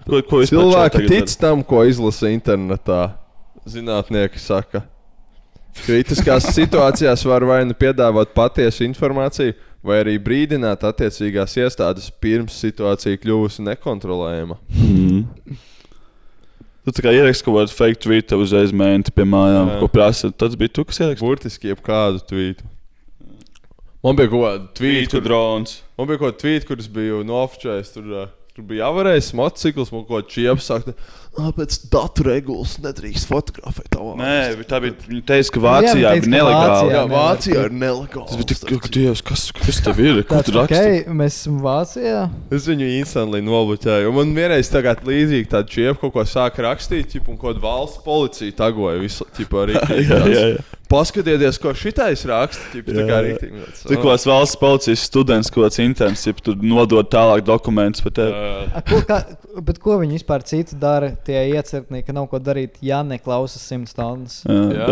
Ko, ko Cilvēki tic tam, ko izlasa internetā. Zinātnieki saka, kritiskās situācijās var vai nu piedāvāt patiesu informāciju, vai arī brīdināt attiecīgās iestādes pirms situācija kļuvusi nekontrolējama. Mm. Tu kā ieraksti kaut kādu fake tweet, tev uzreiz mēnti pie mājām, Jā. ko prasa. Tas bija tu, kas ieraksti. Burtiski jebkādu tvītu. Man bija kaut kāda tvīta, drons. Man bija kaut kāda tvīta, kuras biju nofočējis. Tur, ā, tur bija jāvarējas motocikls, man kaut kāda čiepa saka, ka pēc datu regulas nedrīkst fotografēt. tavu Nē, valsti." bet tā bija. Viņa teica, ka Jā, Vācijā viņa teica, ka nelegāli. Vācijā Jā. Vācijā ir nelegāli. Tas bija tik, Dievs, kas, kas tev ir? Ko Tāds, tu raksti? okay, mēs esam Vācijā. Es viņu instantly nobloķēju. Un Man vienreiz tagad līdzīgi tāda čiepa kaut ko sāka rakstīt, ķip, un kaut kāda valsts policija tagoja visu, ķip, arī. Jā, jā, jā. Paskatieties, ko šitais raksta, Jā, jā. kāds valsts policijas students, kaut kāds interns, ja tur nodod tālāk dokumentus par tevi. Ko, kā, bet ko viņi vispār citu dara? Tie iecirkņi, ka nav ko darīt, ja neklausās simts stundas. Jā,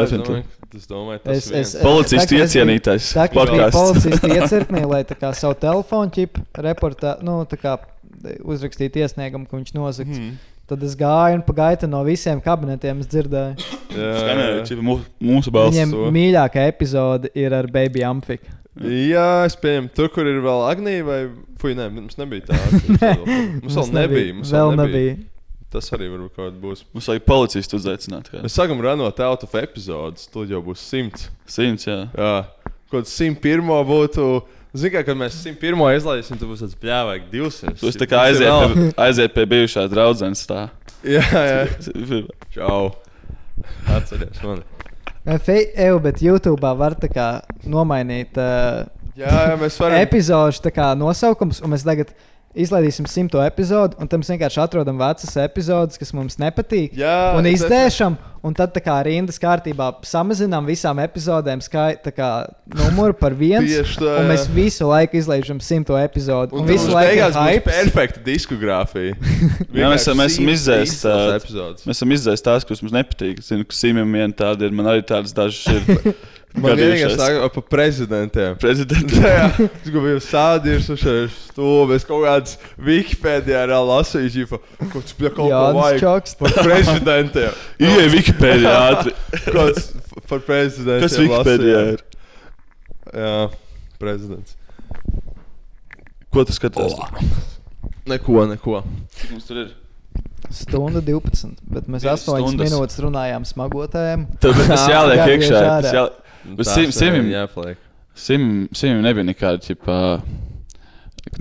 tas es- viens. Policists tā iecienītais Tā kā bija policists iecirknī, lai tā kā savu telefonu čipu reportā, nu, tā kā uzrakstīt iesniegumu, ka viņš nozagts. Mhm. Tad es gāju un pagaidu no visiem kabinetiem. Es dzirdēju, mū- mūsu balss. viņiem to. mīļākā epizode ir ar Baby Amfiku. Jā, es pieņemu, tur, kur ir vēl Agnija, vai Fui, nē, mums nebija tāda. Mums vēl nebija. Mums Vēl nebija. Tas arī varbūt kaut kāds būs. Mums vajag policistu uzaicināt. kā. Mēs sākam runāt out of epizodes, tad jau būs simts. Simts, jā. Jā, kaut simt pirmo būtu. Zini, kā, kad mēs simt pirmo izlaidīsim, tad būs tāds pļāvāk 200. Tu esi tā kā aiziet pie, aiziet pie bijušās draudzenes. Tā. Jā, jā. Čau. Atceries mani. Eju, bet YouTube var tā kā nomainīt uh, Jā, jā, mēs varam. epizodu nosaukums, un mēs tagad izlaidīsim simto epizodu, un tam vienkārši atrodam vecas epizodes, kas mums nepatīk. Jā, un izdēšam, un tad tā kā rindas kārtībā samazinām visām epizodēm skaitu, numuru par vienu. Tieši tā, Un mēs visu laiku izlaižam simto epizodu. Un Un, visu laiku beigās ir perfekta diskogrāfija. Jā, mēs, mēs esam izdzēst tās tā- epizodes. Mēs esam izdzēst tās, kas mums nepatīk. Zinu, ka simiem vien tāda ir. Man arī tādas dažas ir. Man vienīgais saka par prezidentiem. Prezidentiem. Jā, es gribēju sādīt, uz šīs stūves, kaut kādas Wikipēdijā reāli lasīju, ka kaut kas pie kaut kā vajag par prezidentiem. Ieej Wikipēdijā ātri. Kaut kas par prezidentiem. Kas Wikipēdijā ir? Jā, prezidents. Ko tu skaties? Neko, neko. Cik mums tur ir? Stunda 12, bet mēs Divas 8 stundas. minūtes runājām smagotēm. Tev tas jāliek iekšā. Bet sim, simim, simim, simim nebija nekāda, ķipā,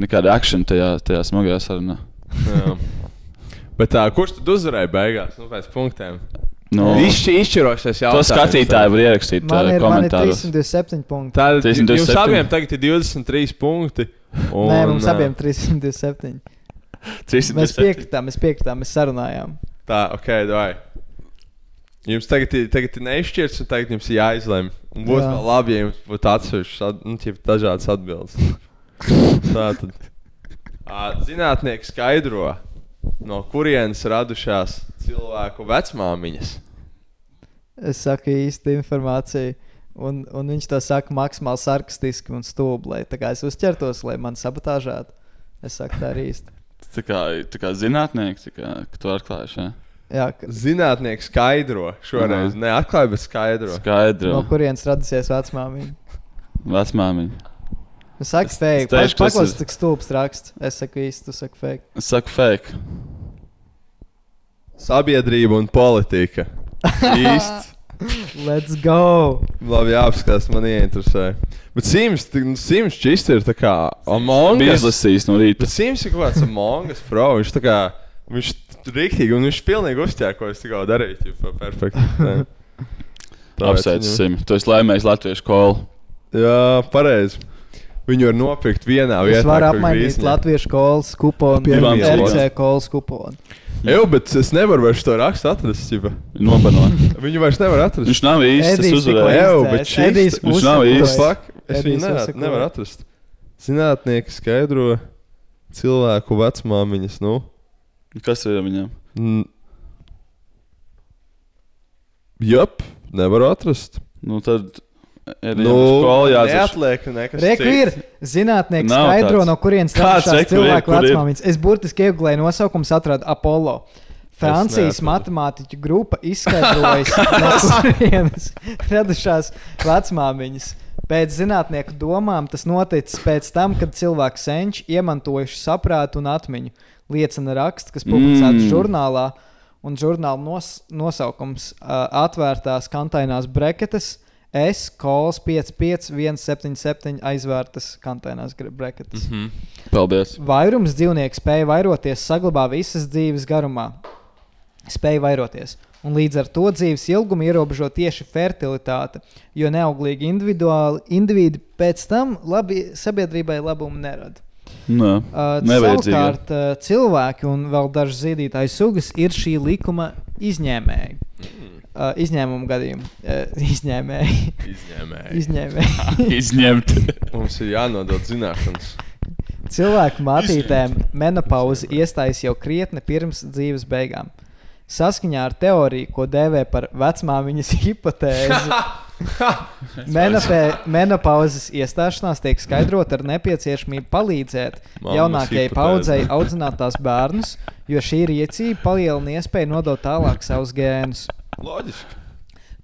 nekāda akcenta tajā, tajā smagajā sarunā. Bet tā, kurš tad uzvarēja beigās? Nu, pēc punktiem. No, Izšķi, izšķirošais to jautājums. skatītāji var ierakstīt Man uh, ir, man ir komentāros. 327 punkti. Tad jums 327. abiem tagad ir 23 punkti. Un, Nē, mums abiem 327. 327. Mēs piekritām, mēs piekritām, mēs sarunājām. Tā, ok, vai. Jums tagad, ir- tagad ir neizšķirts, un tagad jums ir jāizlemj. Un būs Jā. vēl labi, ja jums būtu atsevišķas, at, nu, tie dažādas atbildes. Tā tad. Zinātnieki skaidro, no kurienes radušās cilvēku vecmāmiņas. Es saku īstu informāciju. Un, un viņš to saka maksimāli sarkastiski un stūbi, lai tā kā es uzķertos, lai man sabotāžētu. Es saku tā arī īsti. Tā kā, tā kā zinātnieks, tā kā, ka tu atklājuši. Ja? Jā, ka, Zinātnieki skaidro šoreiz. Aha. Ne atklāja, bet skaidro. Skaidro. no kurienes radusies vecmāmiņa? Vecmāmiņa. Es saku, Es- fake. tas Paklaus, ir- cik stulbs raksts. Es saku īsti, tu saki fake. Es saku fake. Sabiedrība un politika. Īsti. Let's go! Labi, jāapskatās, man ieinteresē. Bet Sims, tik- Sims čist ir tā kā Among Bija Us. izlasījis no rīta. Bet Sims ir kaut kāds Among Us pro. Viņš tā kā, viņš rīktīgi, un viņš pilnīgi es tikko darīju. ķipa, Perfekti. Simi. Tu esi laimējis latviešu kolu. Jā, pareizi. Viņu var nopirkt vienā Es vietā. varu kur apmainīt latviešu kolas kuponu, RC cilām. kolas kuponu. Jā, bet es nevaru vairs to rakstu atrast. ķipa. Nobano. Viņu vairs nevar atrast. Viņš nav īsts. Uzvarēja. tikko Jā, bet šis- Edijs viņš nav īsts. Fuck, es viņu uzsakoja. nevaru atrast. Zinātnieki skaidro cilvēku vecmāmiņas. Nu, Kas ir viņam? mm. Jop, nevaru atrast. Nu, tad. Ir Nu, neatliek nekas Reku cits. ir zinātnieks, Nav skaidro, tāds. no kurienes ir, cilvēku ir? vecmāmiņas. Es burtiski iegulēju nosaukums, atradu Apollo. Francijas matemātiķu grupa izskaidrojas, no kurienes radušās vecmāmiņas. Pēc zinātnieku domām tas noticis pēc tam, kad cilvēki senči iemantojuši saprātu un atmiņu. Liecina raksts, kas publicēts Mm. žurnālā, un žurnāla nos, nosaukums uh, - atvērtās kantainās breketes. S, kols 55177 aizvērtas kantainās breketes. Mm -hmm. Paldies. Vairums dzīvnieku spēja vairoties, saglabā visas dzīves garumā. Spēja vairoties. Un līdz ar to dzīves ilgumu ierobežo tieši fertilitāte, jo neauglīgi individuāli individi pēc tam labi, sabiedrībai labumu nerada. Nē, Uh, savukārt, uh, cilvēki un vēl dažas zīdītāju sugas ir šī likuma izņēmēji. Uh, izņēmuma gadījumi. Uh, izņēmēji. Izņēmēji. izņēmēji. Izņemt. Mums ir jānodod zināšanas. Cilvēku matītēm menopauze iestājas jau krietni pirms dzīves beigām. Saskaņā ar teoriju, ko dēvē par vecmāmiņas hipotēzi, menopauzes iestāšanās tiek skaidrota ar nepieciešamību palīdzēt Mammas jaunākajai paudzei audzināt tās bērnus, jo šī rīcība palielina iespēju nodot tālāk savus gēnus. Loģiski.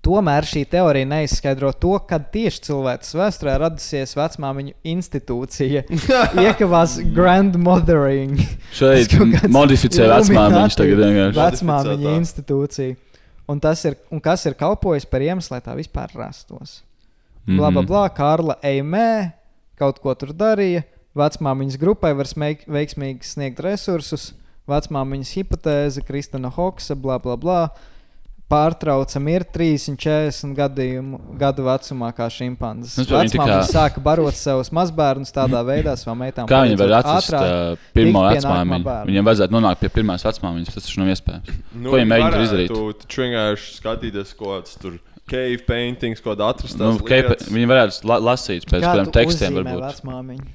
Tomēr šī teorija neizskaidro to, kad tieši cilvēks vēsturē radusies vecmāmiņu institūcija. Iekavās grandmothering. Šeit modificē vecmāmiņus tagad vienkārši. Vecmāmiņa Modificētā. institūcija. Un, ir, un kas ir kalpojis par iemeslu, lai tā vispār rastos? Bla, bla, Mhm. bla, Kārla Eimē kaut ko tur darīja. Vecmāmiņas grupai var smeig, veiksmīgi sniegt resursus. Vecmāmiņas hipotēze, Kristina Hoksa, bla, bla, bla. Pārtrauca mirt 30, 40 gadījumu, gadu vecumā, kā šimpanzes. Nu, tā kā- sāka barot savus mazbērnus tādā veidā, savām meitām. Kā viņi var atrast ātrāk uh, pirmo vecmāmiņu? Viņiem vajadzētu nonākt pie pirmās vecmāmiņas. Tas taču nav iespējams. Nu, Ko viņi mēģina izdarīt? Taču vienkārši skatīties, ko tas tur cave paintings, ko atrast. Nu, keipa, viņi varētu la lasīt pēc Kā kādiem tu tekstiem. Varbūt.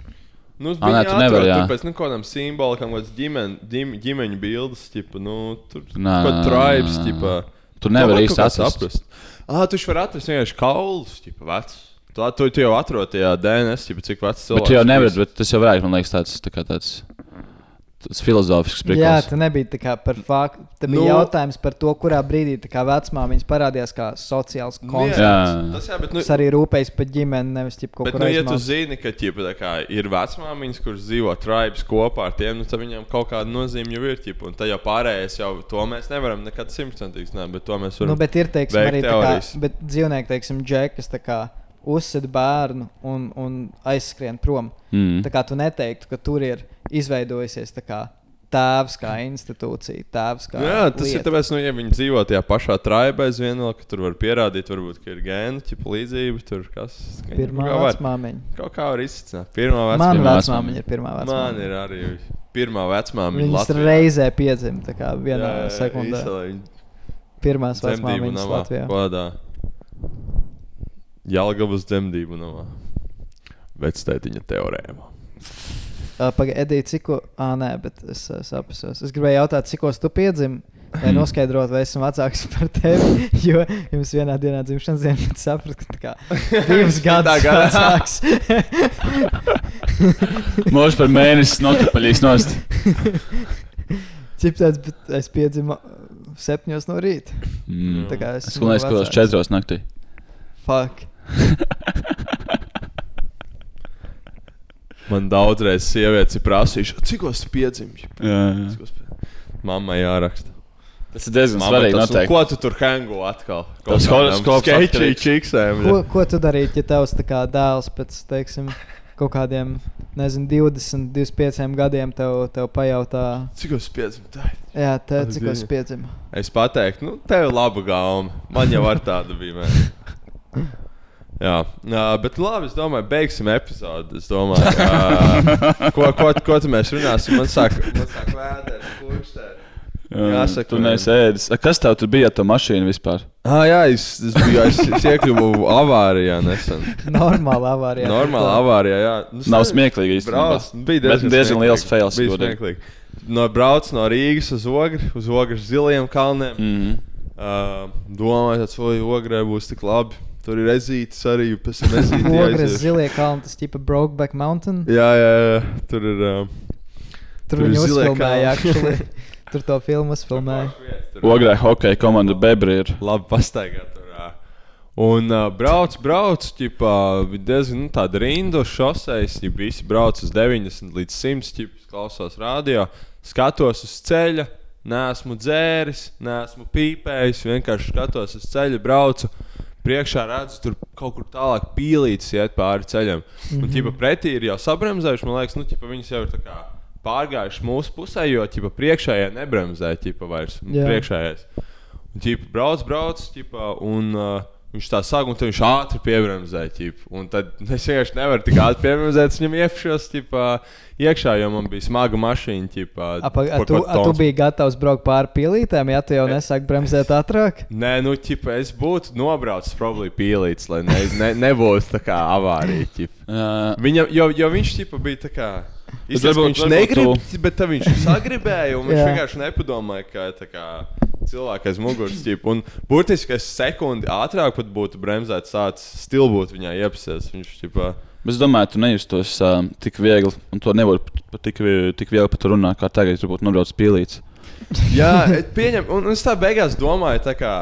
Nu, Ā, nē, tu nevari, jā. Pēc nu, kādām simbolikām, kādas ģimen, ģim, ģimeņu bildes, tipa, nu, tur Nā, kaut nā, tribes, nā, nā. tipa. Tu nevari To īsti atrast. Ah, tu vari atrast vienkārši kaulus, tipa, vecs. Tu, tu, tu jau atrodi tajā DNS, tipa, cik vecs cilvēks. Bet tu jau nevari, bet tas jau varētu, man liekas, tāds, tā kā tāds, tāds filozofisks Jā, priekšstats. tā nebija tā kā par faktu. Tā bija Nu- nu, jautājums par to, kurā brīdī vecmāmiņas parādījās kā sociāls koncepts. Jā. Tas, jā, bet, nu, Tas arī rūpējas par ģimeni, nevis ķip, kaut Bet, kur nu, ja tu zini, ka ķipa, kā, ir vecmāmiņas, kuras dzīvo tribes kopā ar tiem, nu, tad viņiem kaut kāda nozīme jau ir. Ķipa, un tad jau pārējais, jau to mēs nevaram nekad simtprocentīgi zināt, bet to mēs varam. Nu, bet ir teiksim, arī tā kā, teorijas. bet dzīvnieki, teiksim, džekas uzsēd bērnu un, un aizskrien prom. Mm. Tā kā tu neteiktu, ka tur ir izveidojusies tā kā tēvs kā institūcija, tēvs kā. Jā, tas ir lieta. tāpēc, nu, ja viņi dzīvo tajā pašā traibā, aizvien vēl, ka tur var pierādīt, varbūt, ka ir gēnu ķipa līdzība. Tur kas ka Pirmā vecmāmiņa. Kaut kā var izsākt. Pirmā Man vecmāmiņa. vecmāmiņa ir pirmā Man vecmāmiņa. ir arī pirmā vecmāmiņa. Viņas Latvijā. reizē piedzima tā kā vienā Jā, jā, sekundē. izcēlīja viņu Pirmās vecmāmiņas. Latvijā. Kādā Jālgavas dzemdību namā. Vectētiņa teorēma. Pagaidiet, Edita, cik. Ah, nē, bet es uh, saprotu. Es gribēju jautāt, cik tu piedzimi. Lai noskaidrotu, vai esmu vecāks par tevi. Jo jums vienā dienā dzimšanas dienā bet sapratu, ka tā kā divus gadus gadā. vecāks. Mūžs par mēnesi nokapaļīs nost. Cip tāds, bet es piedzimu septiņos no rīta. Mm. Tā kā es Es tas četros naktī. Fuck. Man daudzreiz sievietes ir prasījušas, cik. Jā, jā. Mammai jāraksta. Tas ir diezgan Mamma, svarīgi. tas. Ko tu tur hango atkal? Tas horoskops atkarīgs. čiksēm. Ko, ko tu darītu, ja tavs tā dēls pēc, teiksim, kaut kādiem, nezinu, 20, 25 gadiem tev, tev pajautā, Cik os piedzimti? jā, Ak, cik es Dievs. piedzimu? Es pateiktu, nu, tev ir laba gauma. Man jau ar tādu bija. Man. Jā, jā, bet labi, es domāju, beigsim epizodi. Es domāju, uh, ko, ko, ko tu mēs runāsim. Man sāk, man sāk vēdēt, kurkstēt. Jāsaka, tu nesēdi. Kas tev tur bija ar to mašīnu vispār? Ah, jā, es, es, biju, es, es iekļuvu avārijā nesen. Normāla avārijā. Normāli avārijā, jā. Nu, Nav smieklīgi īstenībā. Brauc, bija Bet diezgan, diezgan liels fails, Bija smieklīgi. No, brauc no Rīgas uz Ogri, uz Ogres ziliem kalniem. Mhm. Uh, domāju, ka oi, Ogrē būs tik labi. Tur ir ezītis arī, pēc tam ezītis. Ogres zilie kalni, tas tipa Brokeback Mountain. Jā, jā, jā, tur ir. Uh, Tur tur viņi uzfilmēja, actually. Tur to filmu uzfilmēja. Ogrē hokeja komanda Bebri ir. labi pastaigāt. Tur, ā. un uh, brauc, brauc, ķipā, diezgan nu, tāda rinda šoseis. Ja visi brauc uz 90 līdz 100, ķipa, klausās radio, skatos uz ceļa. Nesmu dzēris, nesmu pīpējis, vienkārši skatos uz ceļa, braucu. Priekšā redzu, tur kaut kur tālāk pīlītis iet pāri ceļam. Mm -hmm. Un, ķipa, pretī ir jau sabremzējuši. Man liekas, nu, ķipa, viņas jau ir tā kā pārgājuši mūsu pusē, jo ķipa, priekšējie nebremzē ķipa, vairs. Priekšējais. Un ķipa, brauc, brauc, ķipa, un uh, viņš tā sāk, un viņš ātri piebremzē. Ķipa, un tad es vienkārši nevaru tik ātri piebremzēt, viņam iepšos ķipa, iekšā, jo man bija smaga mašīna. Apa, a, par tu, kaut a, tu biji gatavs braukt pāri pilītēm, ja tu jau nesāki bremzēt ātrāk? Nē, nu, ķipa, es būtu nobraucis problēmu pīlītis, lai ne, ne, nebūtu tā kā avārija. Jā, Viņam, jo, jo viņš ķipa, bija tā kā. Ka varbūt- viņš varbūt negrib, tu- bet viņš sagribēja. un Viņš vienkārši nepadomāja, ka tā kā, cilvēku aiz muguras. ķip, Un burtiski es sekundi ātrāk pat būtu bremzēts, tāds stils būtu viņā iepsies. Viņš Bet es domāju, tu nejustos uh, tik viegli, un to nevar tik, tik viegli pat runāt, kā tagad, ja tu būtu nobraucis pīlīts. Jā, pieņem, un, un es tā beigās domāju, tā kā.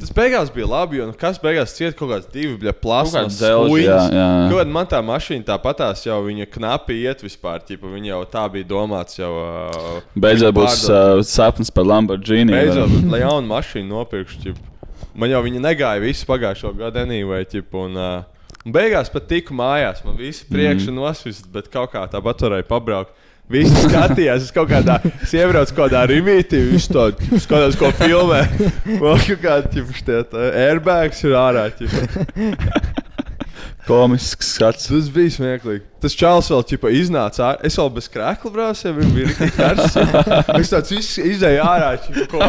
Tas beigās bija labi, jo nu, kas beigās cieta kaut kāds divi Kaut plasmas jā. Kaut man tā mašīna tāpatās jau viņa knapi iet vispār, ķipa, viņa jau tā bija domāts jau. Uh, Beidzot būs uh, sapnis par Lamborghini. Beidzot, lai jaunu mašīnu nopirkšu. ķip. Man jau viņa negāja visu pagājušo gadu, anyway, ķip, un, uh, un beigās pat tiku mājās. Man visi priekšā mm. nosvist, bet kaut kā tāpat varēja pabraukt. Visi skatījās, es kaut kādā iebraucu kaut kādā rīmītī, viņš to skatās, ko filmē. Vēl kaut kāda airbags ir ārā. Komisks skats. Tas bija smieklīgi. Tas čāls vēl ķipa, iznāca ārā. Es vēl bez krēkla brāzēju, viņš bija karsts. Viņš tāds viss izēja ārā. ķipa, kaut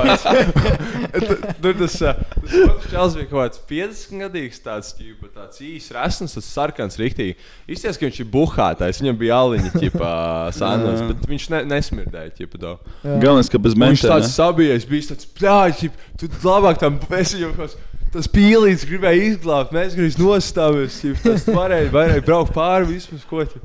Tur tas, tas čāls bija kaut kāds 50 gadīgs, tāds, ķipa, tāds īsts, resns, tas sarkans rīktīgi. Izties, ka viņš ir buhātais, viņam bija aliņa, ķipa, sānos, bet viņš ne, nesmirdēja, ķipa, to. Galvenais, ka bez Un Viņš tāds sabijies, bija tāds plāķis, tu labāk tam pēcījumos. Tas pīlīts gribēja izglābt, mēs gribējām nostāvēt. Tas varēja, varēja braukt pāri visam, ko tu.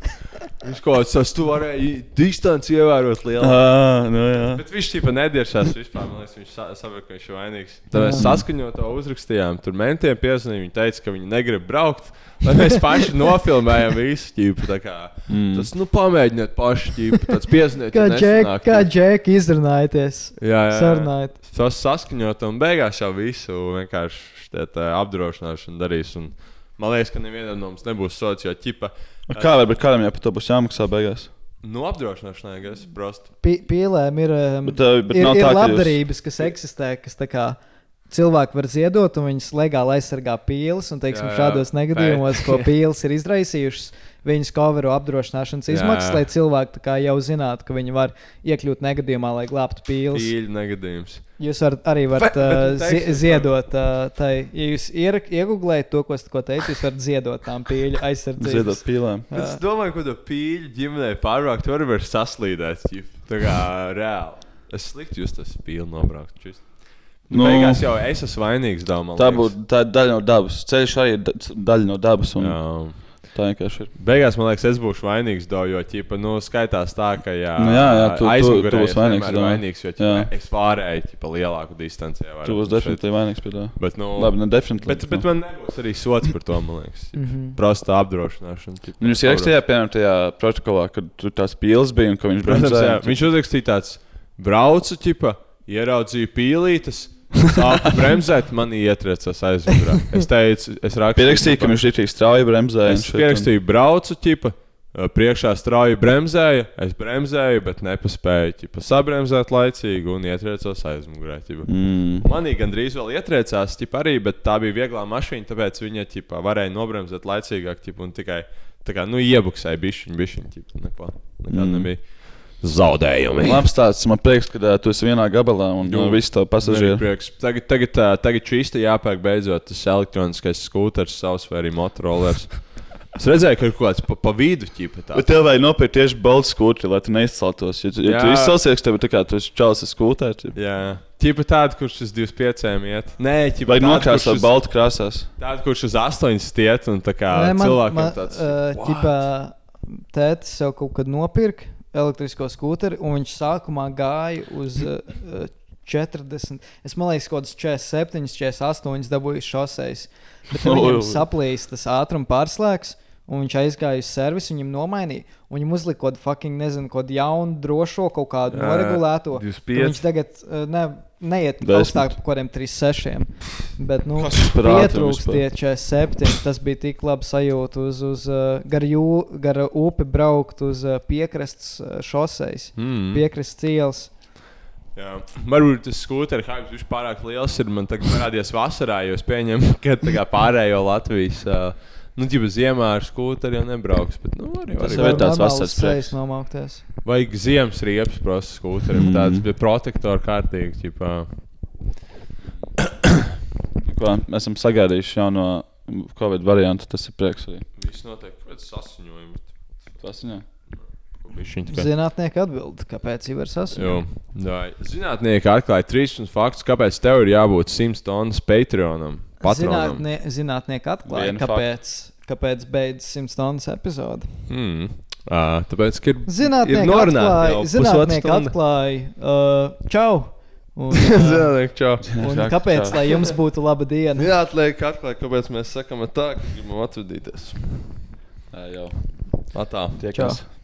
Viņš kaut kāds tas, tu varēji distanci ievērot lielu. Ah, nu jā. Bet viņš tikai nediešās vispār. Man liekas, viņš sa saprot, ka viņš ir vainīgs. Tad mēs saskaņot to uzrakstījām. Tur mentiem piezvanīja. Viņi teica, ka viņi negrib braukt. Lai mēs paši nofilmējam visu ķīpu. tā kā. Mm. Tas, nu, pamēģiniet paši ķīpu. Tāds piezvaniet. Kā ja džek, nesanāk, kā tad- džek izrunājieties. Jā, jā. Sarunājot. Tas saskaņot, un beigās jau visu vienkārši šķiet, apdrošināšanu darīs. Un man liekas, ka nevienam no mums nebūs sots, jo ķipa. Nu, Kā var būt kādam, ja par to būs jāmaksā beigās? Nu, apdrošināšanai, kas. Pi- Pīlēm ir, um, Bet, ā, bet ir, ir tā, ka jūs- labdarības, kas eksistē, kas tā kā cilvēki var ziedot, un viņas legāli aizsargā pīles. Un, teiksim, Jā, jā. šādos negadījumos, ko pīles ir izraisījušas, viņas coveru apdrošināšanas Jā, izmaksas, jā. lai cilvēki jau zinātu, ka viņi var iekļūt negadījumā, lai glābtu pīles. Pīļu negadījums. Jūs varat, arī varat uh, ziedot, uh, tai, ja jūs iegūlējat to, ko es tikko teicu, jūs varat ziedot tām pīļu aizsardzības. Ziedot pīlēm. Jā. Es domāju, ka to pīļu ģimenei pārvākt, tur var saslīdēt. Tā kā reāli. Es slikti jūs tas pīļu nobraukt. čist. Nu, Nu, beigās jau es esmu vainīgs. Domā, Tā būtu tā ir daļa no dabas. Ceļš arī ir da- daļa no dabas. un Jā. Tā vienkārši ir. Beigās man liekas, es būšu vainīgs, do, jo ķipa, nu, skaitās tā, ka jā, Nu jā, jā, tu- tu- aizmugurē tu būsi es vainīgs, vienmēr domāju. vainīgs, jo ķipa, es pārēju ķipa, lielāku distanci. Tu būsi definitīvi vainīgs pie tā. Bet, nu, Labi, nu, definitīvi. Bet, bet man nebūs arī sots par to, man liekas. Mhm. Prosta apdrošināšana. ķipa, Nu, Jūs ierakstījāt, piemēram, tajā protokolā, kad tur tās pīles bija un ka viņš jā, viņš uzrakstīja tāds, braucu, ķipa, ieraudzīju pīlītes. Sāku bremzēt, man ietriecās aizmugurē. Es teicu, es rakstīju, Pierakstīja, ka viņš ir tik strauji bremzēja. Es pierakstīju, braucu, ķipa, priekšā strauji bremzēja. Es bremzēju, bet nepaspēju ķipa, sabremzēt laicīgi un ietriecos aizmugurē. Mm. Manī gandrīz vēl ietriecās, ķipa, arī, bet tā bija vieglā mašīna, tāpēc viņa ķipa, varēja nobremzēt laicīgāk ķipa, un tikai kā, nu, iebuksēja bišķiņu, bišķiņu. ķipa, Neko, nekā Mm. nebija zaudējumi. Labs tāds, man prieks, ka ā, tu esi vienā gabalā un uh, visi tavi Man ir pasažieri. Tagad, tagad, ā, tagad šīs te jāpērk beidzot tas elektroniskais skūters, savs vai arī motorolers. Es redzēju, ka ir kaut kāds pa, pa vidu ķipa. Bet tev vajag nopirkt tieši baltu skūri, lai tu neizceltos. Ja tu, ja tu Jā. izcelsies, tev ir tā kā tu esi čalis ar skūtēm. Jā, ķipa tāda, kurš uz 25 iet. Nē, ķipa Vai kurš uz- baltu krāsās? Tāda, kurš uz 8 stiet un tā kā Nē, man- cilvēkam man, tāds. "What?" ķipā, Tētis sev kaut kad nopirka elektrisko skūteri, un viņš sākumā gāja uz uh, uh, 40, es domāju, kaut kādas 47, 48 dabūju šoseis. Bet viņam saplīs tas ātruma pārslēgs. Un viņš aizgāja uz servisu, viņam nomainīja. Un viņam uzlika kaut kādu fucking, nezinu, kādu jaunu, drošo, kaut kādu Jā, noregulēto. 25. Tad Viņš tagad uh, ne, neiet Desmit. augstāk par kaut kādiem 36. Bet, nu, pietrūkst tie 47. Tas bija tik labi sajūta uz, uz uh, gar, jū, gar upi braukt uz uh, piekrastes šoseis, Mm. piekrastes ielas. Jā. Varbūt tas skūteris hype viņš pārāk liels ir. Man tagad parādījās vasarā, jo es pieņemu, ka tā kā pārējo Latvijas. Uh, Nu, ģipa ziemā ar skūteri jau nebrauks. Bet, nu, arī, Tas arī, jau ir tāds vasaras prieks. nomaukties. Vajag ziemas riepas prosa skūterim. Mm. Mm. Tāds bija protektors kārtīgi. Ģipa. Ko, mēs esam sagaidījuši jauno Covid variantu. Tas ir prieks arī. Viss notiek pēc sasiņojuma. Jā. Bišķiņ tikai. Zinātnieki atbild, kāpēc jau ir jā, Zinātnieki atklāja 13 faktus, kāpēc tev ir jābūt 100 tonnas Patreonam. Patronam. Zinātnie, zinātnieki atklāja, Vienu kāpēc, kāpēc beidzas 100 stundas epizode. Mm. Uh, tāpēc, ka ir, Zinātnieki ir pusotru zinātnieki atklāja uh, čau! Un, Zinātnieki, čau. un kāpēc, lai jums būtu laba diena? Jā, atliek atklāt, kāpēc mēs sakām tā, ka gribam atvadīties. Jā, jau. Tā. Tiekamies. Čau.